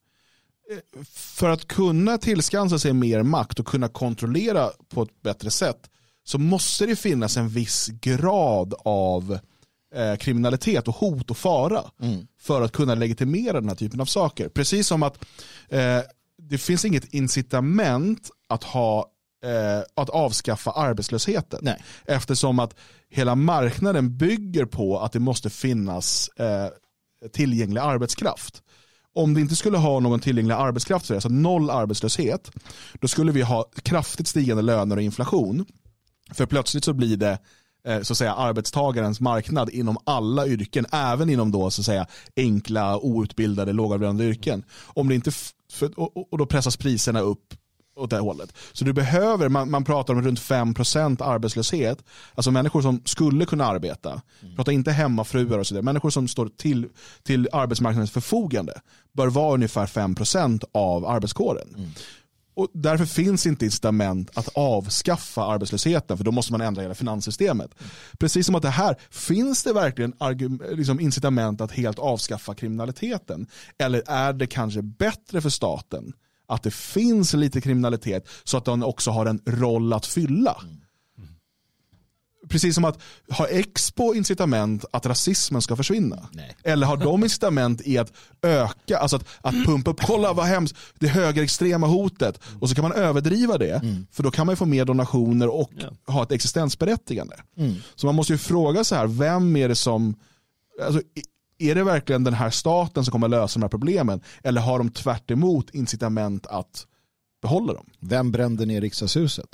För att kunna tillskansa sig mer makt och kunna kontrollera på ett bättre sätt så måste det finnas en viss grad av eh, kriminalitet och hot och fara mm. för att kunna legitimera den här typen av saker. Precis som att eh, det finns inget incitament att, ha, eh, att avskaffa arbetslösheten. Nej. Eftersom att hela marknaden bygger på att det måste finnas eh, tillgänglig arbetskraft om vi inte skulle ha någon tillgänglig arbetskraft, alltså noll arbetslöshet, då skulle vi ha kraftigt stigande löner och inflation. För plötsligt så blir det eh, så att säga, arbetstagarens marknad inom alla yrken, även inom då, så att säga, enkla, outbildade, lågavlönade yrken. Om det inte för, och, och då pressas priserna upp åt det hållet. Så du behöver, man, man pratar om runt 5% arbetslöshet, alltså människor som skulle kunna arbeta, mm. pratar inte hemmafruar och sådär, människor som står till, till arbetsmarknadens förfogande bör vara ungefär 5% av arbetskåren. Mm. Och därför finns inte incitament att avskaffa arbetslösheten för då måste man ändra hela finanssystemet. Mm. Precis som att det här, finns det verkligen liksom incitament att helt avskaffa kriminaliteten? Eller är det kanske bättre för staten att det finns lite kriminalitet så att den också har en roll att fylla. precis som att har Expo incitament att rasismen ska försvinna? Nej. Eller har de incitament i att öka, alltså att, att pumpa upp, kolla vad hemskt, det högerextrema hotet. Och så kan man överdriva det, Mm. för då kan man få mer donationer och Ja. ha ett existensberättigande. Mm. Så man måste ju fråga så här, vem är det som, alltså, är det verkligen den här staten som kommer lösa de här problemen? Eller har de tvärt emot incitament att behålla dem? Vem brände ner riksdagshuset?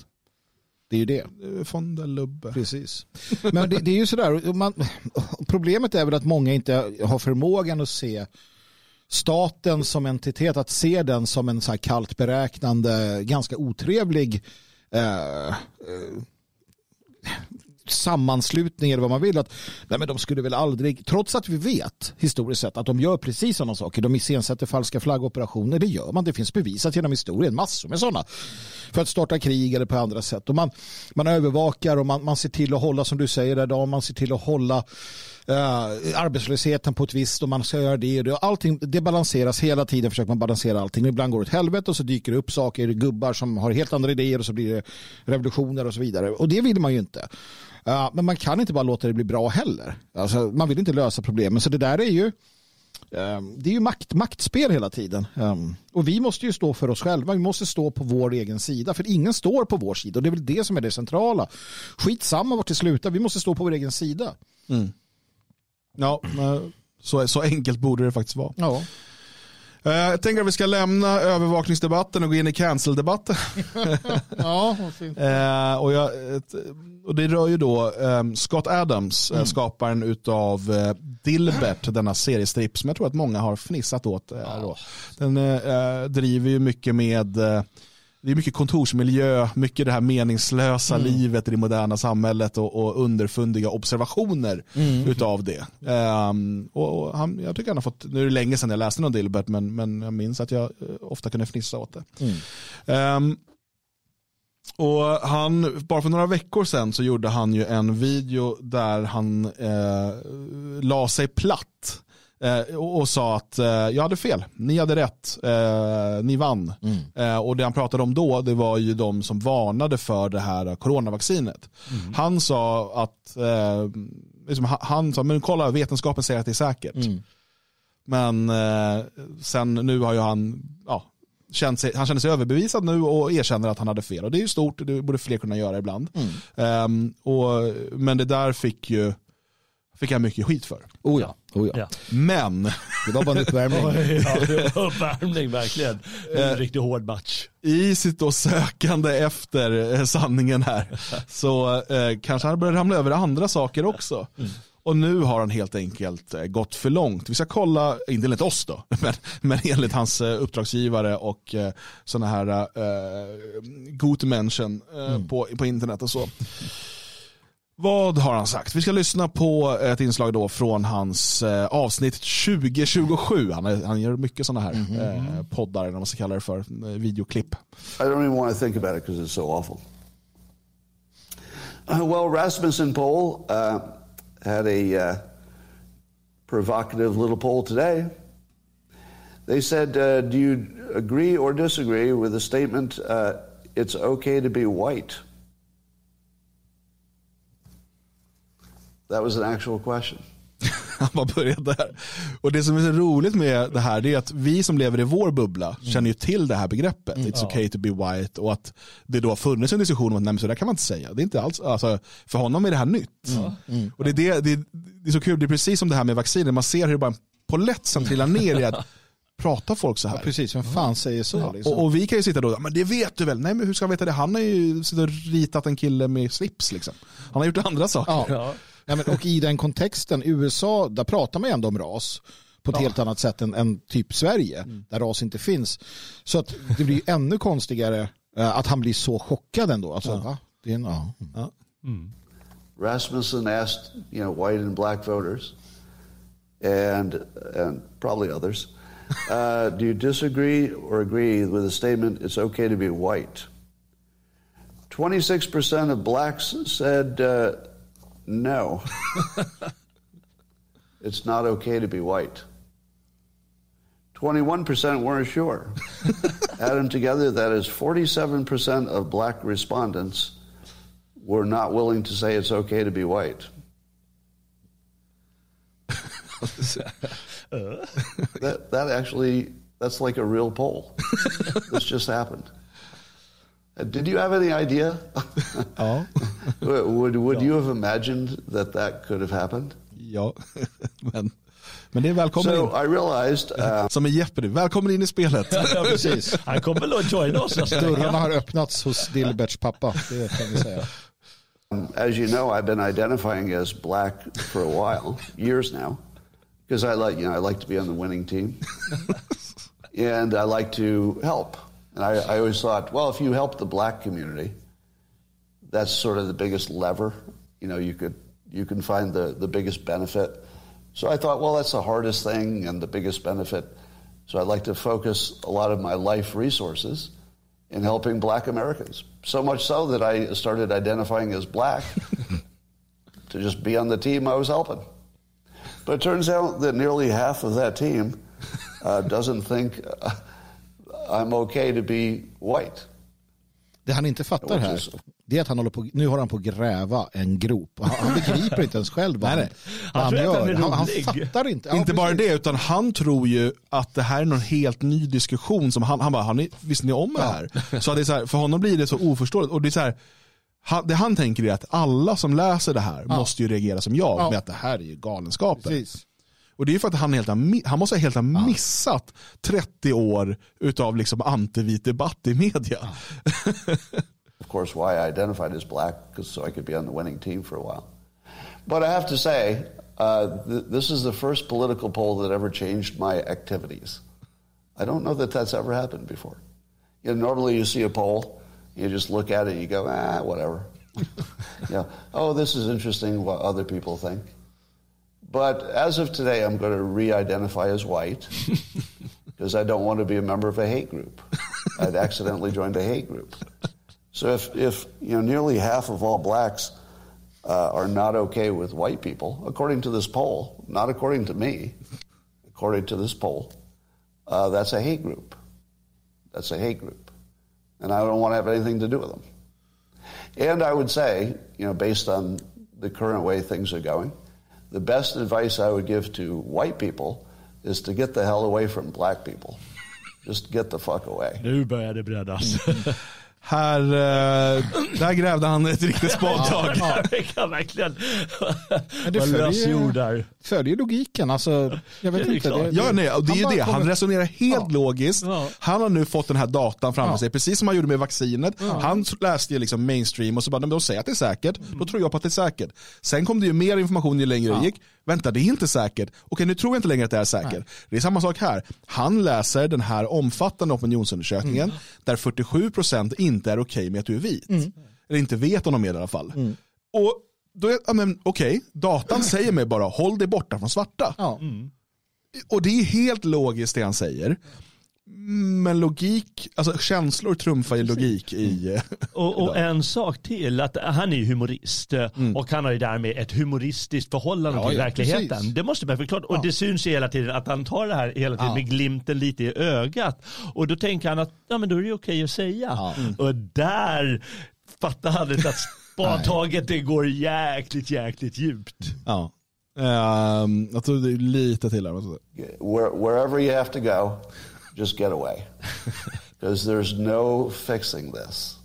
Det är ju det. Der Lubbe. Precis. Men det, det är ju sådär, man, problemet är väl att många inte har förmågan att se staten som entitet, att se den som en så här kallt beräknande, ganska otrevlig eh, eh, sammanslutning eller vad man vill. Att, nej men de skulle väl aldrig, trots att vi vet historiskt sett att de gör precis sådana saker. De iscensätter falska flaggoperationer, det gör man. Det finns bevisat genom historien, massor med sådana. För att starta krig eller på andra sätt. Och man, man övervakar och man, man ser till att hålla, som du säger där, man ser till att hålla uh, arbetslösheten på ett visst och man ska göra det. och det. Allting, det balanseras hela tiden, försöker man balansera allting. Ibland går det åt helvete och så dyker det upp saker, gubbar som har helt andra idéer och så blir det revolutioner och så vidare. Och det vill man ju inte. Uh, men man kan inte bara låta det bli bra heller. Alltså, man vill inte lösa problemen. Så det där är ju eh, det är ju makt, maktspel hela tiden. Um, och vi måste ju stå för oss själva. Vi måste stå på vår egen sida. För ingen står på vår sida. Och det är väl det som är det centrala. Skitsamma vart det slutar. Vi måste stå på vår egen sida. Mm. Ja, så, så enkelt borde det faktiskt vara. Ja. Eh, Jag tänker att vi ska lämna övervakningsdebatten och gå in i cancel-debatten. ja. Eh, och, jag, och det rör ju då eh, Scott Adams, eh, skaparen utav eh, Dilbert, denna seriestripp som jag tror att många har fnissat åt. Då. Den driver ju mycket med det är mycket kontorsmiljö, mycket det här meningslösa livet i det moderna samhället och, och underfundiga observationer utav det. Ehm, och, och han, jag tycker han har fått, nu är det länge sedan jag läste någon Dilbert men, men jag minns att jag eh, ofta kunde fnissa åt det. Ehm, och han, bara för några veckor sedan så gjorde han ju en video där han eh, la sig platt och, och sa att eh, jag hade fel, ni hade rätt, eh, ni vann. Eh, och det han pratade om då, det var ju de som varnade för det här coronavaccinet. Han sa att, eh, liksom, han, sa, men kolla vetenskapen säger att det är säkert. Men eh, sen nu har ju han, ja, känt sig, han känner sig överbevisad nu och erkänner att han hade fel. Och det är ju stort, det borde fler kunna göra ibland. Ehm, och, men det där fick ju fick han mycket skit för. Oh ja. Oh ja. Ja. Men Det var bara en uppvärmning. ja, uppvärmning verkligen. En riktigt hård match. i sitt då sökande efter eh, sanningen här så eh, kanske han börjar ramla över andra saker också. Och nu har han helt enkelt eh, gått för långt. Vi ska kolla, inte enligt oss då, men, men enligt hans eh, uppdragsgivare och eh, sådana här eh, Gutmenschen eh, på, på internet och så. Vad har han sagt? Vi ska lyssna på ett inslag då från hans eh, avsnitt 2027. Han, är, han gör mycket sådana här eh, poddar, eller vad man ska kalla det för, eh, videoklipp. I don't even want to think about it because it's so awful. Uh, well, Rasmussen poll uh, had a uh, provocative little poll today. They said, uh, "Do you agree or disagree with the statement? Uh, it's okay to be white." That was an actual question. Han bara började där. Och det som är så roligt med det här är att vi som lever i vår bubbla känner ju till det här begreppet. It's okay to be white. Och att det då har funnits en diskussion om att nej, men så där kan man inte säga. Det är inte alls, alltså, för honom är det här nytt. Och det är, det, det, det är så kul, det är precis som det här med vacciner. Man ser hur det bara en polett som trillar ner i att pratar folk så här. Precis, vem fan säger så? Liksom? Och, och vi kan ju sitta då, men det vet du väl? Nej men hur ska jag veta det? Han har ju ritat en kille med slips liksom. Han har gjort andra saker. Ja. Ja. Ja, men, och i den kontexten, USA, där pratar man ju ändå om ras på ett helt annat sätt än, än typ Sverige, där ras inte finns. Så att det blir ju ännu konstigare eh, att han blir så chockad ändå. Alltså, va? Det är en, ja. Rasmussen asked, you know, white and black voters, and and probably others, uh, do you disagree or agree with the statement? It's okay to be white. Twenty-six percent of blacks said uh, no. it's not okay to be white. Twenty-one percent weren't sure. Add them together, that is forty-seven percent of black respondents were not willing to say it's okay to be white. that, that actually, that's like a real poll. this just happened. Uh, Did you have any idea? Ja. would would you have imagined that that could have happened? ja. men, men det är välkommen So in. I realized uh, Som i Jeopardy. Välkommen in i spelet. Ja, precis. Han kommer väl att joina oss nästa Dörrarna har öppnats hos Dilberts pappa. Det kan vi säga. As you know, I've been identifying as black for a while, years now, because I like you know I like to be on the winning team, and I like to help. And I, I always thought, well, if you help the black community, that's sort of the biggest lever. You know, you could you can find the the biggest benefit. So I thought, well, that's the hardest thing and the biggest benefit. So I'd like to focus a lot of my life resources in helping black Americans. So much so that I started identifying as black to just be on the team I was helping. But it turns out that nearly half of that team uh, doesn't think uh, I'm okay to be white. Det han inte fattar här, det är att han håller på, nu har han på att gräva en grop. Han, han begriper inte ens själv vad han, han Han han gör. är Han, han fattar inte. Ja, inte bara det, utan han tror ju att det här är någon helt ny diskussion. Som han, han bara, har ni, visste ni om det här? Så, att det är så här, för honom blir det så oförståeligt. Och det, är så här, han, det han tänker är att alla som läser det här måste ju reagera som jag Ja. med att det här är ju galenskaper. Precis. Och det är ju för att han, helt har, han måste helt ha missat 30 år utav liksom antivit debatt i media. Of course, why I identified as black, because so I could be on the winning team for a while. But I have to say, uh, th- this is the first political poll that ever changed my activities. I don't know that that's ever happened before. You know, normally you see a poll, you just look at it, and you go, ah, whatever. yeah. Oh, this is interesting what other people think. But as of today, I'm going to re-identify as white because I don't want to be a member of a hate group. I'd accidentally joined a hate group. So if, if you know nearly half of all blacks uh, are not okay with white people, according to this poll, not according to me, according to this poll, uh, that's a hate group. That's a hate group, and I don't want to have anything to do with them. And I would say, you know, based on the current way things are going, the best advice I would give to white people is to get the hell away from black people. Just get the fuck away. Nu börjar det breddas. Här, eh, där grävde han ett riktigt spadtag. Ja, det kan verkligen Men följer-. Följer logiken. Alltså, jag vet Det är inte. klart. Ja, nej, och det är ju det. Han resonerar helt Ja. logiskt. Ja. Han har nu fått den här datan framför Ja. sig, precis som han gjorde med vaccinet. Han läste ju liksom mainstream och så bara, "Nej, de säger att det är säkert, Mm. då tror jag på att det är säkert. Sen kom det ju mer information ju längre det gick. Vänta, det är inte säkert. Okej, nu tror jag inte längre att det är säkert. Det är samma sak här. Han läser den här omfattande opinionsundersökningen Mm. där 47% inte är okej med att du är vit. Mm. Eller inte vet om de är det i alla fall. Och då är, ja, men okej, datan säger mig bara håll dig borta från svarta. Ja. Och det är helt logiskt det han säger. Men logik, alltså känslor trumfar ju logik i... eh, Och, och en sak till, att han är ju humorist eh, och han har ju därmed ett humoristiskt förhållande Ja, till ja, verkligheten. precis. Det måste man förklara. Och det syns ju hela tiden att han tar det här hela tiden Ja. med glimten lite i ögat. Och då tänker han att ja, men då är det okej att säga. Ja. Och där fattar han inte att spadtaget det går jäkligt, jäkligt djupt. Ja. Ehm, jag tror det är lite till här. Where, wherever you have to go, just get away. Because there's no fixing this.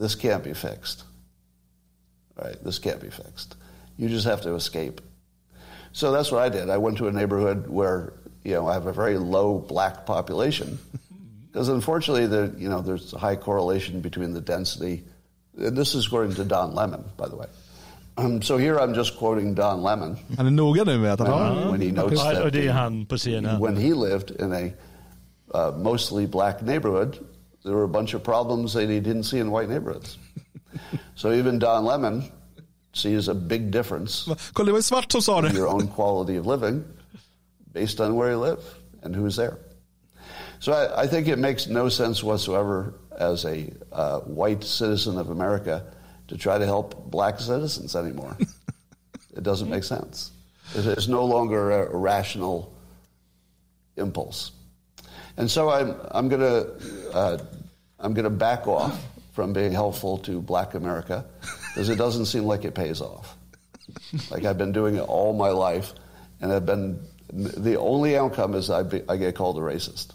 This can't be fixed. Right? This can't be fixed. You just have to escape. So that's what I did. I went to a neighborhood where, you know, I have a very low black population. Because unfortunately, there, you know, there's a high correlation between the density. And this is according to Don Lemon, by the way. Um, so here I'm just quoting Don Lemon. Han är noga nu med att han har... when, when he notes Ja, och that det är han på scenen. when he lived in a uh, mostly black neighborhood, there were a bunch of problems that he didn't see in white neighborhoods. so even Don Lemon sees a big difference Kolla det var svart som sa in det. your own quality of living based on where you live and who's there. So I, I think it makes no sense whatsoever as a uh, white citizen of America to try to help black citizens anymore. it doesn't make sense. It is no longer a rational impulse. And so I'm, I'm going to uh, I'm going to back off from being helpful to black America because it doesn't seem like it pays off. like I've been doing it all my life, and I've been the only outcome is I, be, I get called a racist.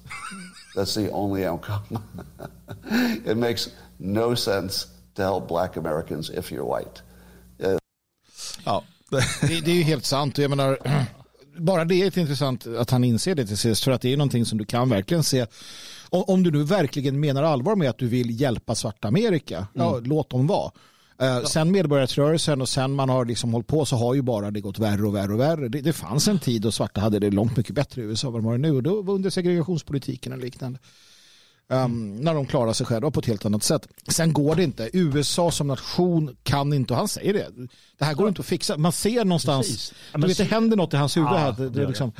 That's the only outcome. it makes no sense to help black Americans if you're white. Ja. Det, det är ju helt sant. Jag menar, bara det är intressant att han inser det till sist. För att det är någonting som du kan verkligen se. Om, du nu verkligen menar allvar med att du vill hjälpa svarta Amerika, ja, låt dem vara. Eh, Sen medborgarrättsrörelsen och sen man har liksom hållit på så har ju bara det gått värre och värre och värre. Det, det fanns en tid då svarta hade det långt mycket bättre i USA än vad de har nu och då var under segregationspolitiken och liknande. Um, när de klarar sig själva på ett helt annat sätt. Sen går det inte. USA som nation kan inte, och han säger det, det här går inte att fixa. Man ser någonstans, Precis. Ja, du vet, det händer något i hans huvud. Ja, här. Det, det det liksom,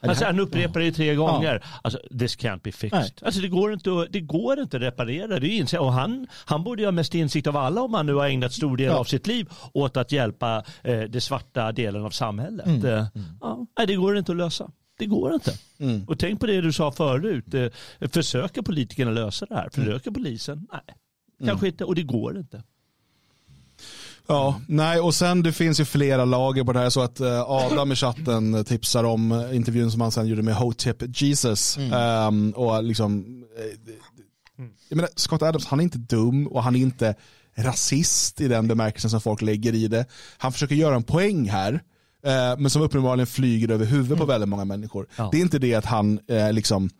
Alltså, han upprepar det tre gånger. Alltså, this can't be fixed. Nej. Alltså, det, går inte att, det går inte att reparera. Det är och han, han borde ju ha mest insikt av alla om han nu har ägnat stor del Ja. av sitt liv åt att hjälpa eh, det svarta delen av samhället. Mm. Eh, ja, nej, det går inte att lösa. Det går inte. Mm. Och tänk på det du sa förut. Eh, försöker politikerna lösa det här? Mm. Försöker polisen? Nej, kanske inte. Och det går inte. Ja, nej och sen det finns ju flera lager på det här så att eh, Adam i chatten tipsar om eh, intervjun som han sen gjorde med Hotep Jesus. Ehm, och liksom, eh, det- jag menar, Scott Adams han är inte dum och han är inte rasist i den bemärkelsen som folk lägger i det. Han försöker göra en poäng här. eh, Men som uppenbarligen flyger över huvudet på väldigt många människor. Ja. Det är inte det att han liksom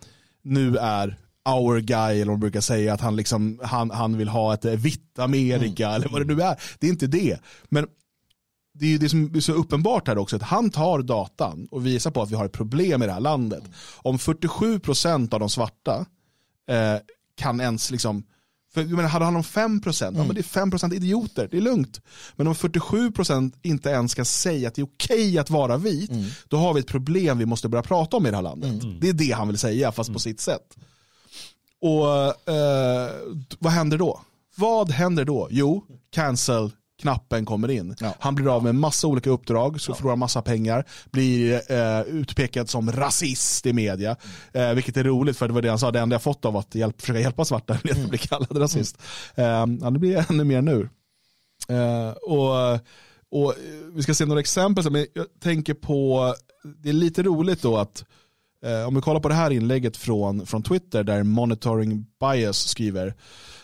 nu är our guy eller vad man brukar säga att han, liksom, han, han vill ha ett eh, vitt Amerika eller vad det nu är. Det är inte det. Men det är ju det som är så uppenbart här också att han tar datan och visar på att vi har ett problem i det här landet. Om 47% av de svarta eh, kan ens liksom för, jag menar, hade han om 5%, ja, men det är 5% idioter, det är lugnt. Men om 47% inte ens ska säga att det är okej att vara vit, då har vi ett problem vi måste börja prata om i det här landet. Det är det han vill säga, fast på sitt sätt. Och eh, vad händer då? Vad händer då? Jo, cancel knappen kommer in. Ja. Han blir av med massa olika uppdrag, så förlorar massa pengar, blir eh, utpekad som rasist i media. Eh, vilket är roligt för det var det han sa, det enda jag fått av att hjälp, försöka hjälpa svarta är att bli kallad rasist. Eh, ja, det blir ännu mer nu. Eh, och, och eh, vi ska se några exempel, men jag tänker på, det är lite roligt då att Eh, om vi kollar på det här inlägget från, från Twitter där Monitoring Bias skriver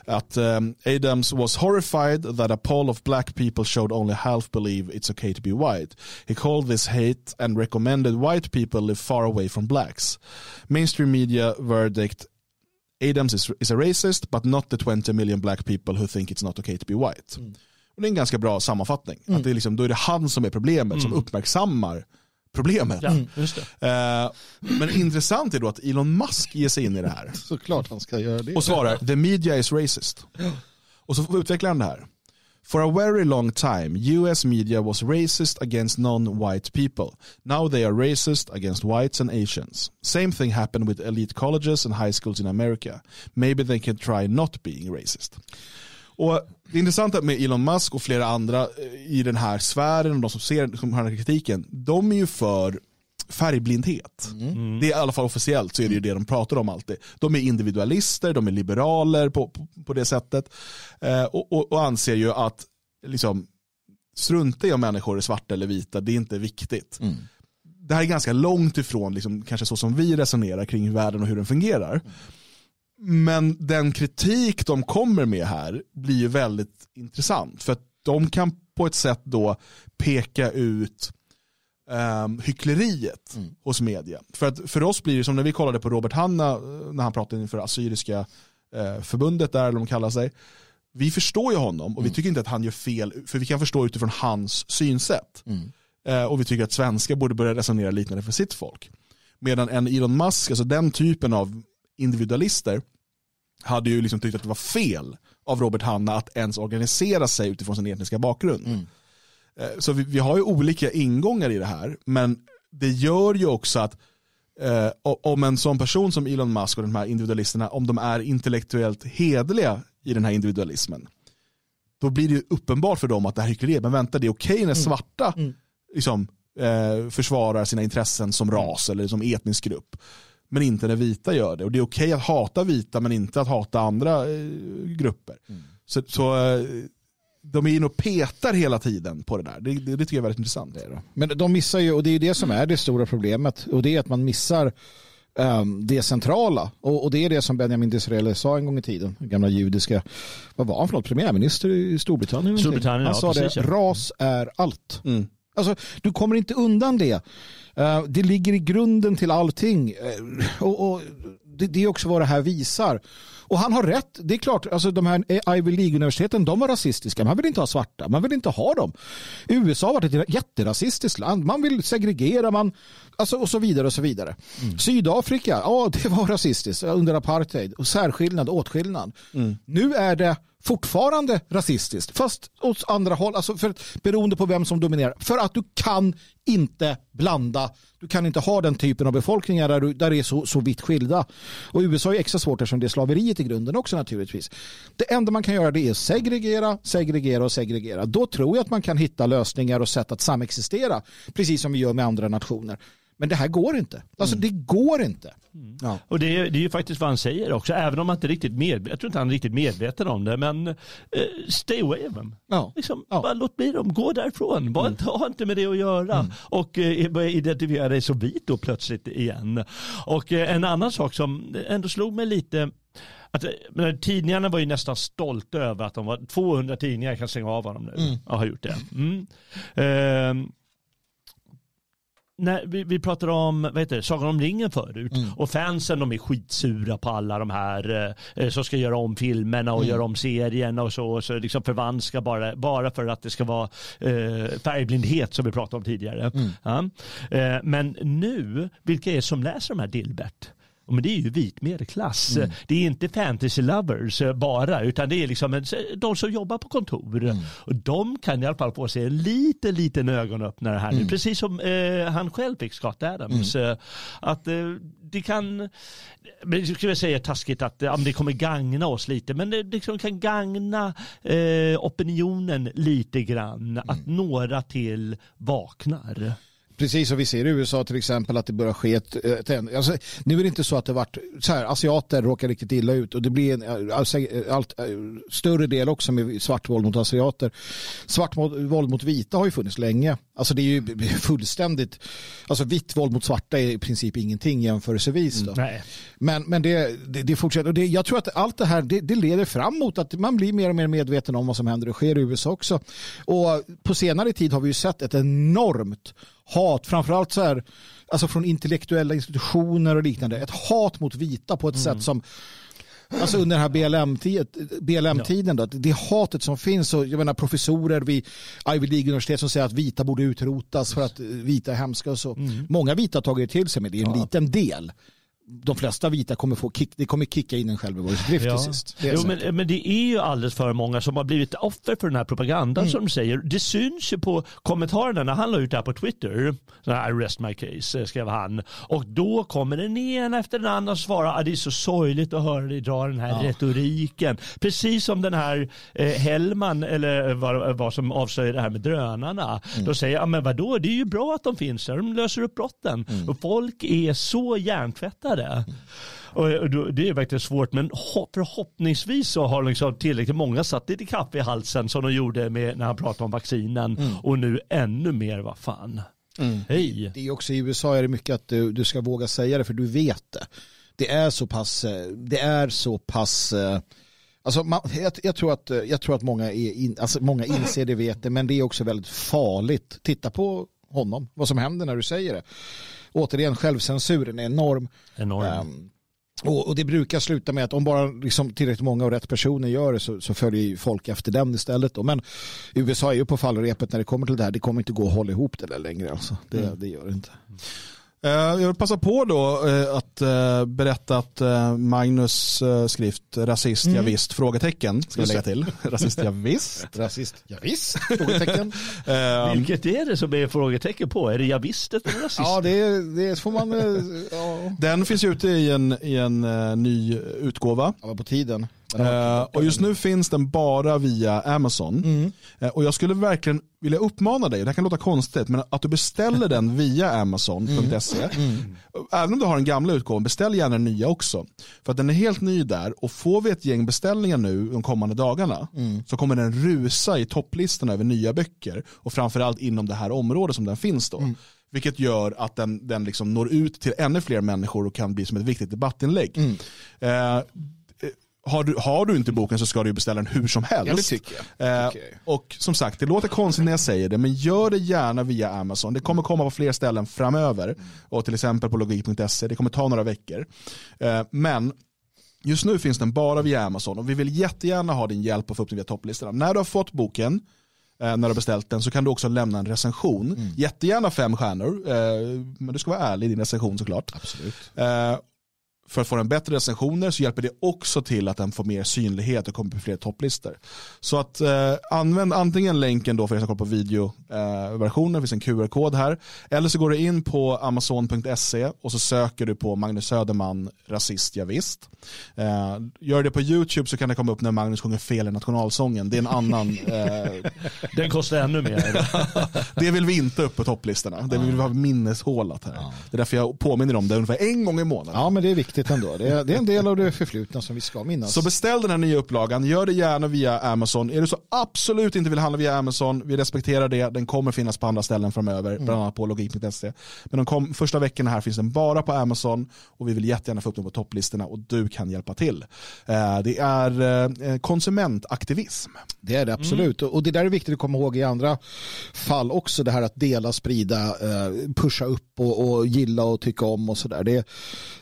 att um, Adams was horrified that a poll of black people showed only half believe it's okay to be white. He called this hate and recommended white people live far away from blacks. Mainstream media verdict Adams is, is a racist but not the 20 million black people who think it's not okay to be white. Och det är en ganska bra sammanfattning. Att det är liksom, då är det han som är problemet, som uppmärksammar problemet. Ja, just det. Eh, men intressant är då att Elon Musk ger sig in i det här Såklart han ska göra det. och svarar the media is racist. Och så utvecklar han det här. For a very long time, US media was racist against non-white people. Now they are racist against whites and Asians. Same thing happened with elite colleges and high schools in America. Maybe they can try not being racist. Och det intressanta med Elon Musk och flera andra eh, i den här sfären och de som ser som har den här kritiken, de är ju för färgblindhet. Det är i alla fall officiellt så är det ju det de pratar om alltid. De är individualister, de är liberaler på, på, på det sättet eh, och, och, och anser ju att liksom, strunta i om människor är svarta eller vita, det är inte viktigt. Det här är ganska långt ifrån liksom, kanske så som vi resonerar kring världen och hur den fungerar. Men den kritik de kommer med här blir ju väldigt intressant. För att de kan på ett sätt då peka ut um, hyckleriet hos media. För, att för oss blir det som när vi kollade på Robert Hanna eh, när han pratade inför Assyriska eh, förbundet där, eller de kallar sig. Vi förstår ju honom och vi tycker inte att han gör fel, för vi kan förstå utifrån hans synsätt. Eh, och vi tycker att svenskar borde börja resonera liknande för sitt folk. Medan en Elon Musk, alltså den typen av individualister, hade ju liksom tyckt att det var fel av Robert Hanna att ens organisera sig utifrån sin etniska bakgrund. Eh, Så vi, vi har ju olika ingångar i det här, men det gör ju också att eh, om en sån person som Elon Musk och de här individualisterna, om de är intellektuellt hedliga i den här individualismen, då blir det ju uppenbart för dem att det här är hyckleri. Men vänta, det är okej när svarta liksom, eh, försvarar sina intressen som ras eller som etnisk grupp. Men inte när vita gör det. Och det är okej att hata vita men inte att hata andra eh, grupper. Så, så eh, de är inne och petar hela tiden på det där. Det, det, det tycker jag är väldigt intressant. Men de missar ju, och det är det som är det stora problemet, och det är att man missar um, det centrala. Och, och, det är det som Benjamin Disraeli sa en gång i tiden, gamla judiska, vad var han för något, premiärminister i Storbritannien? Storbritannien han ja, sa precis, det, ja. ras är allt. Mm. Alltså, du kommer inte undan det. Uh, det ligger i grunden till allting. Uh, och, och det, det är också vad det här visar. Och han har rätt. Det är klart, alltså de här Ivy League-universiteten, de var rasistiska. Man vill inte ha svarta. Man vill inte ha dem. USA har varit ett jätterasistiskt land. Man vill segregera, man, alltså, och så vidare. och så vidare. Mm. Sydafrika, ja det var rasistiskt under apartheid. Och särskillnad, åtskillnad. Mm. Nu är det fortfarande rasistiskt, fast åt andra håll, alltså för, beroende på vem som dominerar. För att du kan inte blanda, du kan inte ha den typen av befolkningar där, du, där det är så, så vitt skilda. Och USA är extra svårt eftersom det är slaveriet i grunden också naturligtvis. Det enda man kan göra det är segregera, segregera och segregera. Då tror jag att man kan hitta lösningar och sätt att samexistera, precis som vi gör med andra nationer. Men det här går inte. Alltså mm. det går inte. Mm. Ja. Och det är, det är ju faktiskt vad han säger också, även om han inte riktigt med, jag tror inte han är riktigt medveten om det, men eh, stay away of them. Ja. Liksom, ja. Bara låt bli dem, gå därifrån, bara mm. ha inte med det att göra mm. och eh, börja identifiera dig som vit då plötsligt igen. Och eh, en annan sak som ändå slog mig lite, att, men tidningarna var ju nästan stolta över att de var 200 tidningar kan stänga av honom nu. Mm. Och har gjort det. Mm. Eh, när vi, vi pratade om vad heter det, Sagan om ringen förut mm. och fansen de är skitsura på alla de här eh, som ska göra om filmerna och mm. göra om serierna och så, så liksom förvanska bara, bara för att det ska vara eh, färgblindhet som vi pratade om tidigare. Mm. Ja. Eh, men nu, vilka är det som läser de här Dilbert? Men det är ju vit medelklass. Mm. Det är inte fantasy lovers eh, bara, utan det är liksom de som jobbar på kontor. Mm. Och de kan i alla fall få sig en liten, liten ögonöppnare här mm. nu. Precis som eh, han själv fick, Scott Adams. Mm. Eh, att eh, det kan, men jag skulle säga taskigt att ja, det kommer gagna oss lite, men det liksom kan gagna eh, opinionen lite grann. Att mm. några till vaknar. Precis, och vi ser i USA till exempel att det börjar ske ett, ett alltså, Nu är det inte så att det varit så här, asiater råkar riktigt illa ut och det blir en alltså, allt, större del också med svart våld mot asiater. Svart våld mot vita har ju funnits länge. Alltså det är ju fullständigt, alltså vitt våld mot svarta är i princip ingenting jämförelsevis. Då. Nej. Men, men det, det, det fortsätter och det, jag tror att allt det här det, det leder fram mot att man blir mer och mer medveten om vad som händer och sker i USA också. Och på senare tid har vi ju sett ett enormt hat, framförallt så här, alltså från intellektuella institutioner och liknande. Ett hat mot vita på ett mm. sätt som Alltså under den här BLM-tiden, BLM det hatet som finns och jag menar professorer vid Ivy League-universitet som säger att vita borde utrotas för att vita är hemska och så. Mm. Många vita har tagit det till sig men det är en ja. liten del de flesta vita kommer få kick, det kommer kicka in en självbevarelsedrift ja. till sist. jo, men, men, det är ju alldeles för många som har blivit offer för den här propagandan mm. som de säger. Det syns ju på kommentarerna när han la ut det här på Twitter. Så här, I rest my case, skrev han. Och då kommer den ena efter den andra svara att ah, det är så sorgligt att höra dig dra den här ja. retoriken. Precis som den här eh, Hellman, eller vad, vad som avslöjar det här med drönarna. Mm. Då säger jag, ah, men vadå, det är ju bra att de finns där, de löser upp brotten. Mm. Och folk är så hjärntvättade det. Och det är verkligen svårt men förhoppningsvis så har liksom tillräckligt många satt lite kaffe i halsen som de gjorde med, när han pratade om vaccinen mm. och nu ännu mer, vad fan. Mm. Hej. Det är också i USA är det mycket att du, du ska våga säga det för du vet det. Det är så pass, det är så pass Alltså man, jag, jag, tror att, jag tror att många, är in, alltså många inser det, vet det, men det är också väldigt farligt. Titta på honom, vad som händer när du säger det återigen självcensuren är enorm. enorm. Um, och, och, det brukar sluta med att om bara liksom tillräckligt många och rätt personer gör det så, så följer folk efter den istället. Då. Men USA är ju på fallrepet när det kommer till det här. Det kommer inte gå att hålla ihop det där längre. Alltså. Det, mm. det gör det inte. Eh, jag vill passa på då eh, att eh, berätta att Magnus skrift rasist, mm. ja, visst, frågetecken ska vi lägga till. rasist, ja, visst. rasist, ja, visst, frågetecken. Vilket är det som är frågetecken på? Är det ja, visst eller rasist? Ja, det, det får man... Ja. Den finns ute i en, i en ny utgåva. Ja, på tiden. Eh, och just nu finns den bara via Amazon. Mm. Eh, och jag skulle verkligen vilja uppmana dig, det här kan låta konstigt, men att du beställer den via amazon.se. Mm. Även om du har den gamla utgåvan, beställ gärna den nya också. För att den är helt ny där och får vi ett gäng beställningar nu de kommande dagarna Mm. så kommer den rusa i topplistorna över nya böcker och framförallt inom det här området som den finns då. Mm. Vilket gör att den, den liksom når ut till ännu fler människor och kan bli som ett viktigt debattinlägg. Mm. Eh, har du, har du inte boken så ska du beställa den hur som helst. Ja, det tycker jag. Eh, jag. och som sagt, det låter konstigt när jag säger det, men gör det gärna via Amazon. Det kommer komma på fler ställen framöver. Och till exempel på logik.se. Det kommer ta några veckor. Eh, men just nu finns den bara via Amazon och vi vill jättegärna ha din hjälp att få upp den via topplistorna. När du har fått boken, eh, när du har beställt den, så kan du också lämna en recension. Jättegärna fem stjärnor, eh, men du ska vara ärlig i din recension såklart. Absolut. Eh, för att få en bättre recensioner så hjälper det också till att den får mer synlighet och kommer på fler topplistor. Så att eh, använd antingen länken då för er som kollar på videoversionen, det finns en QR-kod här. Eller så går du in på amazon.se och så söker du på Magnus Söderman, rasist, ja, visst. Eh, gör det på YouTube så kan det komma upp när Magnus sjunger fel i nationalsången. Det är en annan, eh, Den kostar ännu mer. det vill vi inte upp på topplistorna. Det vill vi ha minneshålat här. Det är därför jag påminner om det ungefär en gång i månaden. Ja, men det är viktigt ändå. Det är, det är en del av det förflutna som vi ska minnas. Så beställ den här nya upplagan, gör det gärna via Amazon. Är du så absolut inte vill handla via Amazon, vi respekterar det. Den kommer finnas på andra ställen framöver, Mm. bland annat på logik.se. Men de kom, första veckorna här finns den bara på Amazon och vi vill jättegärna få upp den på topplistorna och du kan hjälpa till. Eh, Det är eh, konsumentaktivism. Det är det absolut. Och det där är viktigt att komma ihåg i andra fall också. Det här att dela, sprida, eh, pusha upp och, och gilla och tycka om och sådär. Det,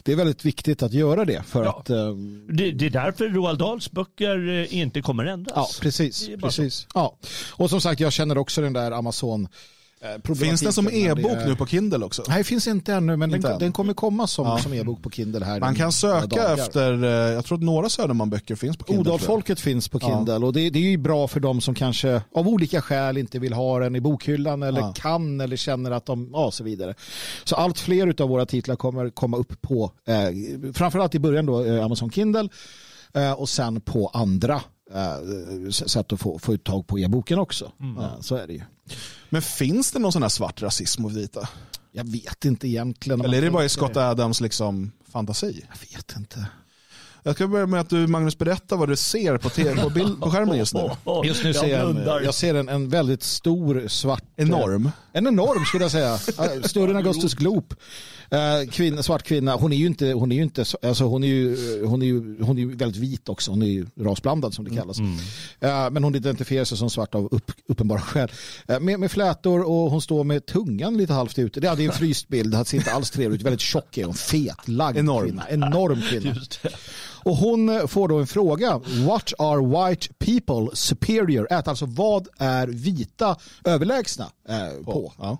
det är väldigt viktigt att göra det. För Ja. att, eh, Det, det är därför Roald Dahls böcker eh, inte kommer ändras. ja, precis. Precis. Ja. Och som sagt, jag känner också den där Amazon Finns den som e-bok nu på Kindle också? Nej, finns inte ännu, men Inte den, än. den kommer komma som, Ja. som e-bok på Kindle här. Man kan söka dagar. efter, eh, jag tror att några Söderman-böcker finns på Kindle. Odalfolket finns på Ja. Kindle och det, det är ju bra för de som kanske av olika skäl inte vill ha den i bokhyllan eller Ja. kan eller känner att de, ja så vidare. Så allt fler av våra titlar kommer komma upp på, eh, framförallt i början då eh, Amazon Kindle eh, och sen på andra eh, sätt att få, få uttag på e-boken också. Eh, så är det ju. Men finns det någon sån här svart rasism hos vita? Jag vet inte egentligen. Eller är det bara i Scott Adams liksom fantasi? Jag vet inte. Jag ska börja med att du Magnus berättar vad du ser på, TV, på, bild, på skärmen just nu. Just nu jag ser jag, en, jag ser en, en väldigt stor svart... Enorm. En enorm skulle jag säga. Eh, Större än Augustus Gloop. Eh, Kvinna, svart kvinna. Hon är ju inte, hon är ju inte, så- alltså hon är ju, hon är ju, hon är ju väldigt vit också. Hon är ju rasblandad som det kallas. Eh, men hon identifierar sig som svart av upp, uppenbara skäl. Eh, med, med flätor och hon står med tungan lite halvt ute. Det hade en fryst bild. Det ser inte alls trevligt ut. Väldigt tjock är hon. Fet, lagd Enorm. kvinna. Enorm kvinna. Och hon eh, får då en fråga. What are white people superior at? Alltså vad är vita överlägsna eh, på? Ja.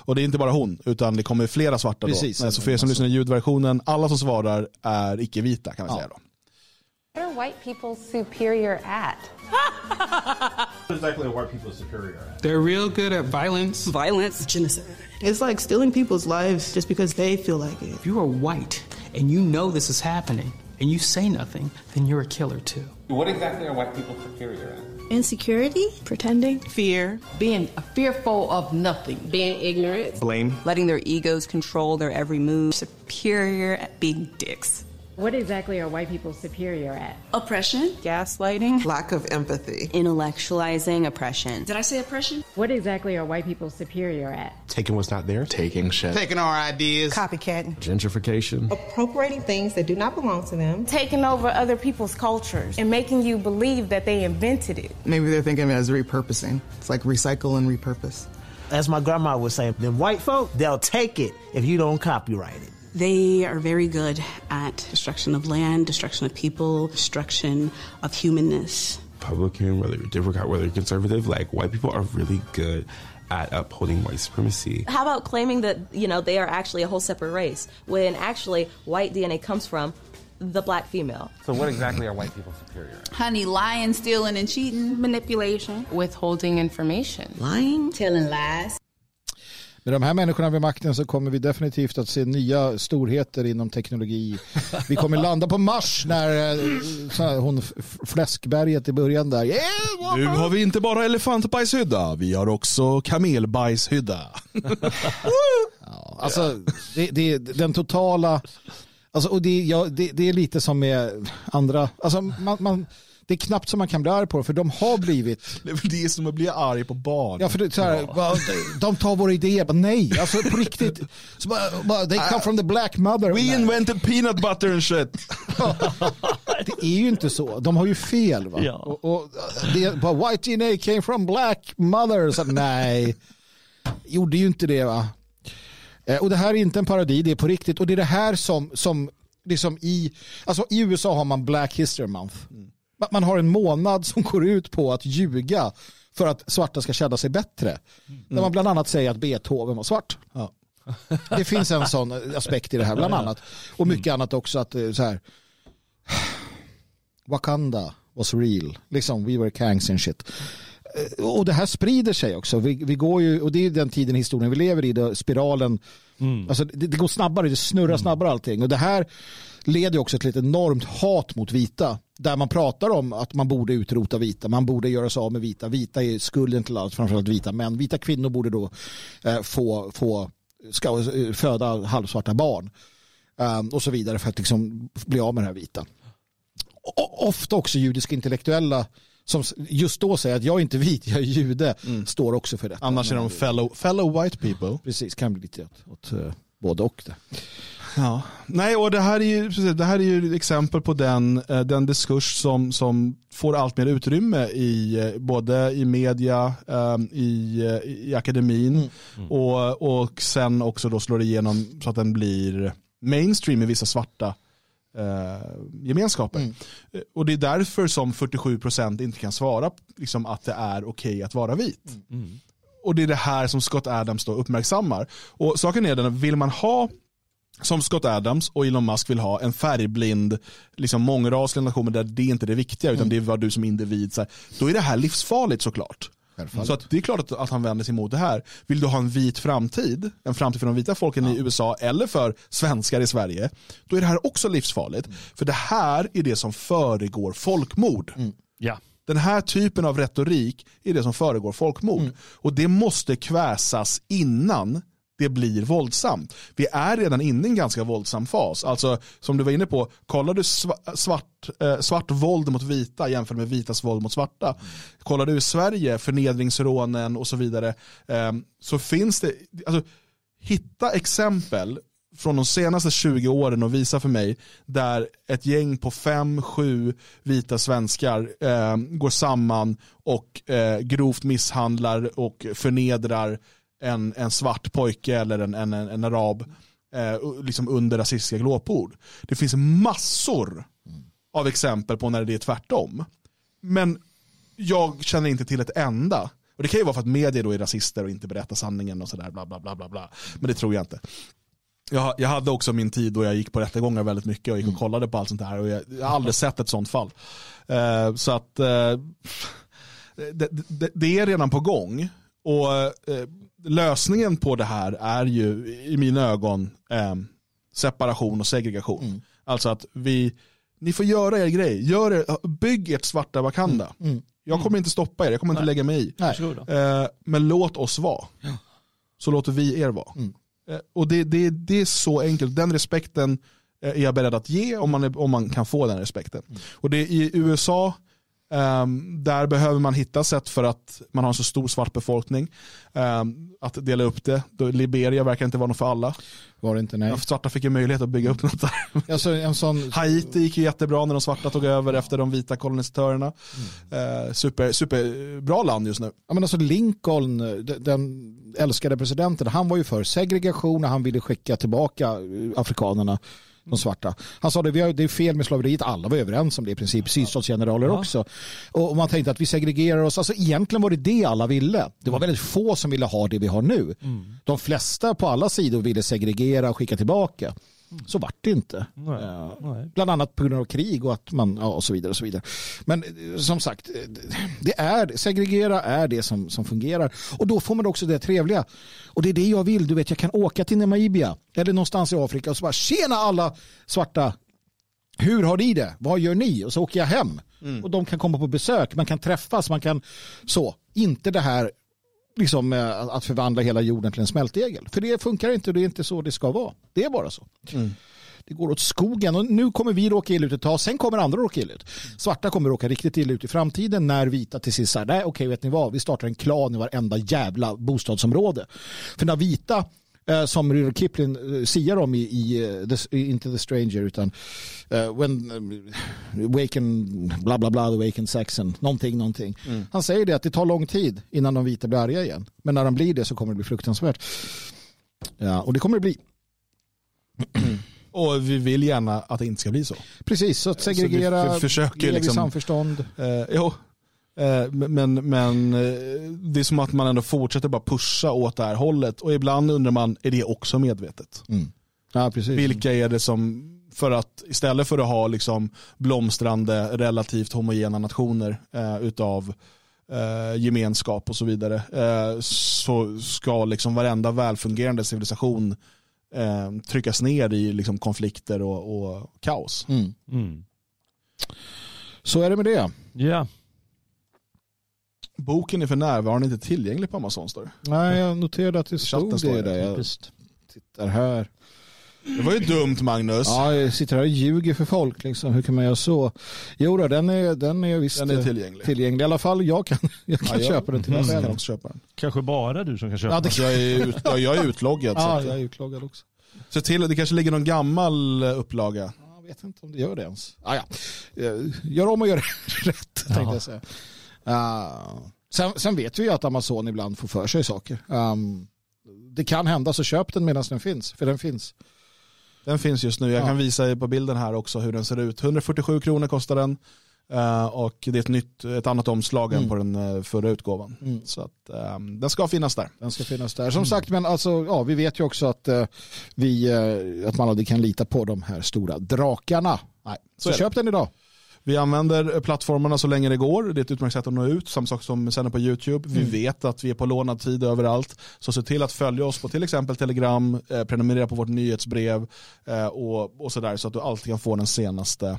Och det är inte bara hon, utan det kommer flera svarta Precis. då. Så för er som lyssnar i ljudversionen, alla som svarar är icke-vita kan vi Ja. säga då. What are white people superior at? What exactly are white people superior at? They're real good at violence. violence, genocide. It's like stealing people's lives just because they feel like it. If you are white and you know this is happening and you say nothing, then you're a killer too. What exactly are white people superior at? Insecurity, pretending, fear, being fearful of nothing, being ignorant, Blame. letting their egos control their every move, superior at being dicks. What exactly are white people superior at? Oppression, gaslighting, lack of empathy. intellectualizing oppression. Did I say oppression? What exactly are white people superior at? Taking what's not there. Taking shit. Taking our ideas. Copycatting. Gentrification. appropriating things that do not belong to them. Taking over other people's cultures and making you believe that they invented it. Maybe they're thinking of it as repurposing. It's like recycle and repurpose. As my grandma was saying, them white folk, they'll take it if you don't copyright it. They are very good at destruction of land, destruction of people, destruction of humanness. Republican, whether you're Democrat, whether you're conservative, like white people are really good at upholding white supremacy. How about claiming that, you know, they are actually a whole separate race when actually white DNA comes from the black female? So what exactly are white people superior at? Honey, lying, stealing, and cheating. Manipulation. Withholding information. Lying. Telling lies. Med de här människorna vid makten så kommer vi definitivt att se nya storheter inom teknologi. Vi kommer landa på Mars när eh, här, hon Fläskberget i början där. Yeah! Nu har vi inte bara elefantbajshydda, vi har också kamelbajshydda. Alltså, det, det, den totala... Alltså, och det, ja, det, det är lite som med andra... Alltså, man, man, det är knappt som man kan bli arg på det, för de har blivit... Det är det som att bli arg på barn. Ja, för det, så här, bara, de- tar våra idéer. Bara, nej, alltså på riktigt. Så bara, bara, they come from the black mother. We invented peanut butter and shit. det är ju inte så. De har ju fel. Va? Ja. Och, och, det, bara, white DNA came from black mother. Så, nej, gjorde ju inte det. va. Eh, Och det här är inte en parodi, det är på riktigt. Och det är det här som, som liksom i, alltså i USA har man Black History Month. Man- Man har en månad som går ut på att ljuga för att svarta ska känna sig bättre. Där man bland annat säger att Beethoven var svart. Ja. Det finns en sån aspekt i det här bland annat. Och mycket annat också att eh, så här. Wakanda was real. Liksom, we were kangs and shit. Eh, Och det här sprider sig också. Vi, vi går ju, och det är den tiden i historien vi lever i, där spiralen, alltså det, det går snabbare, det snurrar snabbare allting. Och det här leder också till ett enormt hat mot vita. Där man pratar om att man borde utrota vita, man borde göra sig av med vita. Vita är skulden till allt, framförallt vita män. Vita kvinnor borde då eh, få, få ska, eh, föda halvsvarta barn. Um, och så vidare för att liksom bli av med det här vita. Och ofta också judiska intellektuella som just då säger att jag är inte vit, jag är jude, står också för detta. Annars är de fellow, fellow white people. Precis, kan bli lite åt, åt uh, både och det. Ja. Nej, och det här är ju, precis, det här är ju exempel på den, eh, den diskurs som, som får allt mer utrymme i eh, både i media, eh, i, eh, i akademin Och, och sen också då slår igenom så att den blir mainstream i vissa svarta eh, gemenskaper. Eh, Och det är därför som 47% inte kan svara liksom, att det är okej att vara vit. Och det är det här som Scott Adams då uppmärksammar. Och saken är den, vill man ha som Scott Adams och Elon Musk vill ha en färgblind, liksom mångraslig nation där det är inte det viktiga utan det är vad du som individ, så här, då är det här livsfarligt såklart. Så att det är klart att, att han vänder sig mot det här. Vill du ha en vit framtid, en framtid för de vita folken i USA eller för svenskar i Sverige, då är det här också livsfarligt. För det här är det som föregår folkmord. Ja. Den här typen av retorik är det som föregår folkmord. Och det måste kväsas innan det blir våldsamt. Vi är redan inne i en ganska våldsam fas. Alltså som du var inne på, kollar du svart, eh, svart våld mot vita jämfört med vitas våld mot svarta. Kollar du i Sverige, förnedringsrånen och så vidare, eh, så finns det, alltså, hitta exempel från de senaste 20 åren och visa för mig där ett gäng på fem, sju vita svenskar eh, går samman och eh, grovt misshandlar och förnedrar en, en svart pojke eller en, en, en, en arab eh, liksom under rasistiska glåpord. Det finns massor av exempel på när det är tvärtom. Men jag känner inte till ett enda. Och Det kan ju vara för att media då är rasister och inte berättar sanningen och sådär. Bla, bla, bla, bla, bla. Men det tror jag inte. Jag, jag hade också min tid då jag gick på rättegångar väldigt mycket och gick och kollade på allt sånt här. Och jag, jag har aldrig sett ett sånt fall. Eh, så att eh, det, det, det är redan på gång. Och eh, lösningen på det här är ju i mina ögon eh, separation och segregation. Alltså att vi, ni får göra er grej. Gör er, bygg ert svarta Wakanda. Jag kommer inte stoppa er, jag kommer inte lägga mig i. Eh, men låt oss vara. Så låter vi er vara. Eh, och det, det, det är så enkelt. Den respekten eh, är jag beredd att ge om man, är, om man kan få den respekten. Och det är i USA, ehm, där behöver man hitta sätt för att man har en så stor svart befolkning. ehm, att dela upp det. Liberia verkar inte vara något för alla. Var det inte, nej. Ja, Svarta fick ju möjlighet att bygga upp något där. Alltså, en sån... Haiti gick ju jättebra när de svarta tog över efter de vita kolonisatörerna. Eh, super, superbra land just nu. Ja, men alltså Lincoln, den- den älskade presidenten, han var ju för segregation och han ville skicka tillbaka eh, afrikanerna, de svarta. Han sa det, vi har, det är fel med slaveriet, alla var överens om det i princip, sydstatsgeneraler också. Och man tänkte att vi segregerar oss, alltså egentligen var det det alla ville. Det var väldigt få som ville ha det vi har nu. De flesta på alla sidor ville segregera och skicka tillbaka. Så vart det inte. Nej. Eh, Nej. Bland annat på grund av krig och att man, ja, och så vidare och så vidare. Men eh, som sagt, eh, det är, segregera är det som, som fungerar. Och då får man också det trevliga. Och det är det jag vill, du vet, jag kan åka till Namibia eller någonstans i Afrika och så bara, tjena alla svarta, hur har ni det? Vad gör ni? Och så åker jag hem. Och de kan komma på besök, man kan träffas, man kan så. Inte det här liksom, eh, att förvandla hela jorden till en smältdegel. För det funkar inte och det är inte så det ska vara. Det är bara så. Det går åt skogen och nu kommer vi råka illa ut ett tag, sen kommer andra råka illa ut. Svarta kommer råka riktigt illa ut i framtiden när vita till sist säger nej okej vet ni vad, vi startar en klan i varenda jävla bostadsområde. För när vita som Rudyard Kipling uh, siar om i, i eh, the, inte The Stranger utan eh, when uh, Waken bla bla bla the Waken Saxon någonting någonting. Han säger det att det tar lång tid innan de vita blir arga igen. Men när de blir det så kommer det bli fruktansvärt. Ja, och det kommer det bli. Och vi vill gärna att det inte ska bli så. Precis, så att Så vi segregera, för- försöker leva i liksom- samförstånd. Eh, jo, eh, men, men eh, det är som att man ändå fortsätter bara pusha åt det här hållet. Och ibland undrar man, är det också medvetet? Ja, precis. Vilka är det som, för att istället för att ha liksom blomstrande, relativt homogena nationer eh, utav eh, gemenskap och så vidare, eh, så ska liksom varenda välfungerande civilisation eh, tryckas ner i liksom konflikter och, och kaos. Mm. Mm. Så är det med det. Ja. Boken är för närvarande inte tillgänglig på Amazon står det. Nej, jag noterade att det Chatten stod det där. Jag tittar här. Det var ju dumt Magnus. Ja, jag sitter här och ljuger för folk. Liksom. Hur kan man göra så? Jo, då, den är, den är visst Den är tillgänglig. tillgänglig. I alla fall jag kan, jag kan Ja, jag- köpa den till mig Jag själv. köpa den. Kanske bara du som kan köpa Ja, Alltså, jag, är ut, ja, jag är utloggad. så Ja, jag är utloggad också. Se till, det kanske ligger någon gammal eh, upplaga. Jag vet inte om det gör det ens. Ah, ja. Eh, Gör om och gör rätt, tänkte jag säga. Ah, sen, sen vet vi ju att Amazon ibland får för sig saker. Um, det kan hända, så köp den medan den finns. För den finns. Den finns just nu. Jag Ja. kan visa er på bilden här också hur den ser ut. 147 kronor kostar den. Eh, och det är ett, nytt, ett annat omslag än Mm. på den eh, förra utgåvan. Mm. Så att, ehm, den ska finnas där. Den ska finnas där. Som sagt, men alltså, ja, vi vet ju också att, eh, vi, eh, att man aldrig kan lita på de här stora drakarna. Nej, Så, det. köp den idag. Vi använder eh, plattformarna så länge det går. Det är ett utmärkt sätt att nå ut. Samma sak som sänder på YouTube. Vi Mm. vet att vi är på lånad tid överallt. Så se till att följa oss på till exempel Telegram, eh, prenumerera på vårt nyhetsbrev eh, och, och sådär så att du alltid kan få den senaste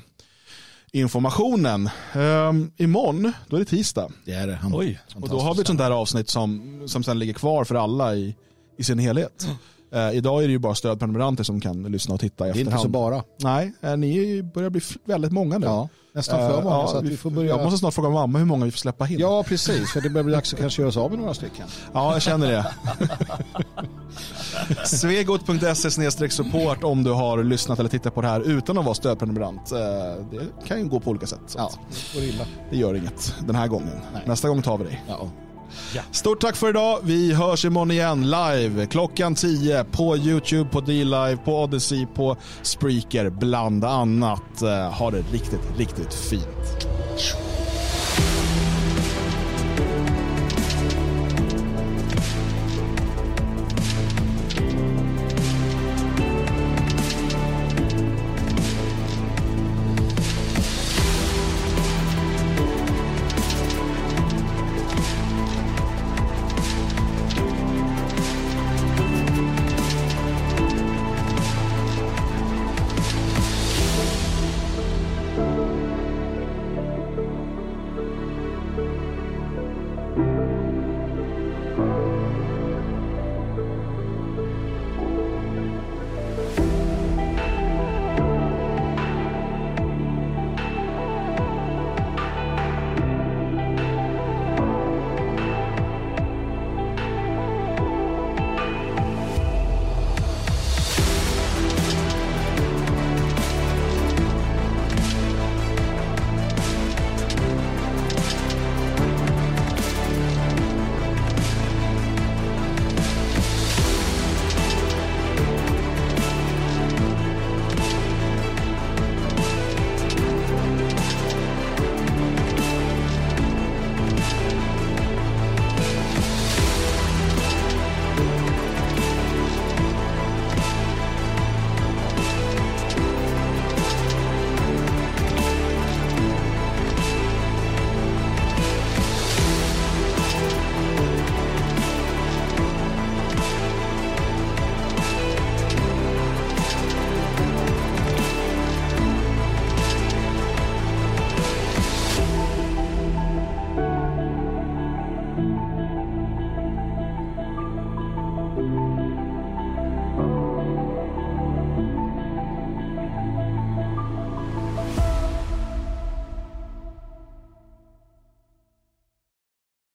informationen. Um, imorgon, då är det tisdag. Det är det. Oj. Och då har vi ett sånt där avsnitt som, som sen ligger kvar för alla i, i sin helhet. Eh, idag är det ju bara stödprenumeranter som kan lyssna och titta i Det är efterhand. inte så bara. Nej, eh, ni börjar bli väldigt många nu. Ja, nästan för Eh, många. ja, så att vi får börja... Jag måste snart fråga mamma hur många vi får släppa in. Ja, precis. För det börjar bli dags att kanske göra oss av med några stycken. Ja, jag känner det. Svegot.se support om du har lyssnat eller tittat på det här utan att vara stödprenumerant. Eh, Det kan ju gå på olika sätt. Ja, det det gör inget den här gången. Nej. Nästa gång tar vi dig. Ja. Stort tack för idag. Vi hörs imorgon igen live klockan 10 på YouTube, på D-Live, på Odyssey, på Spreaker bland annat. Eh, ha det riktigt, riktigt fint.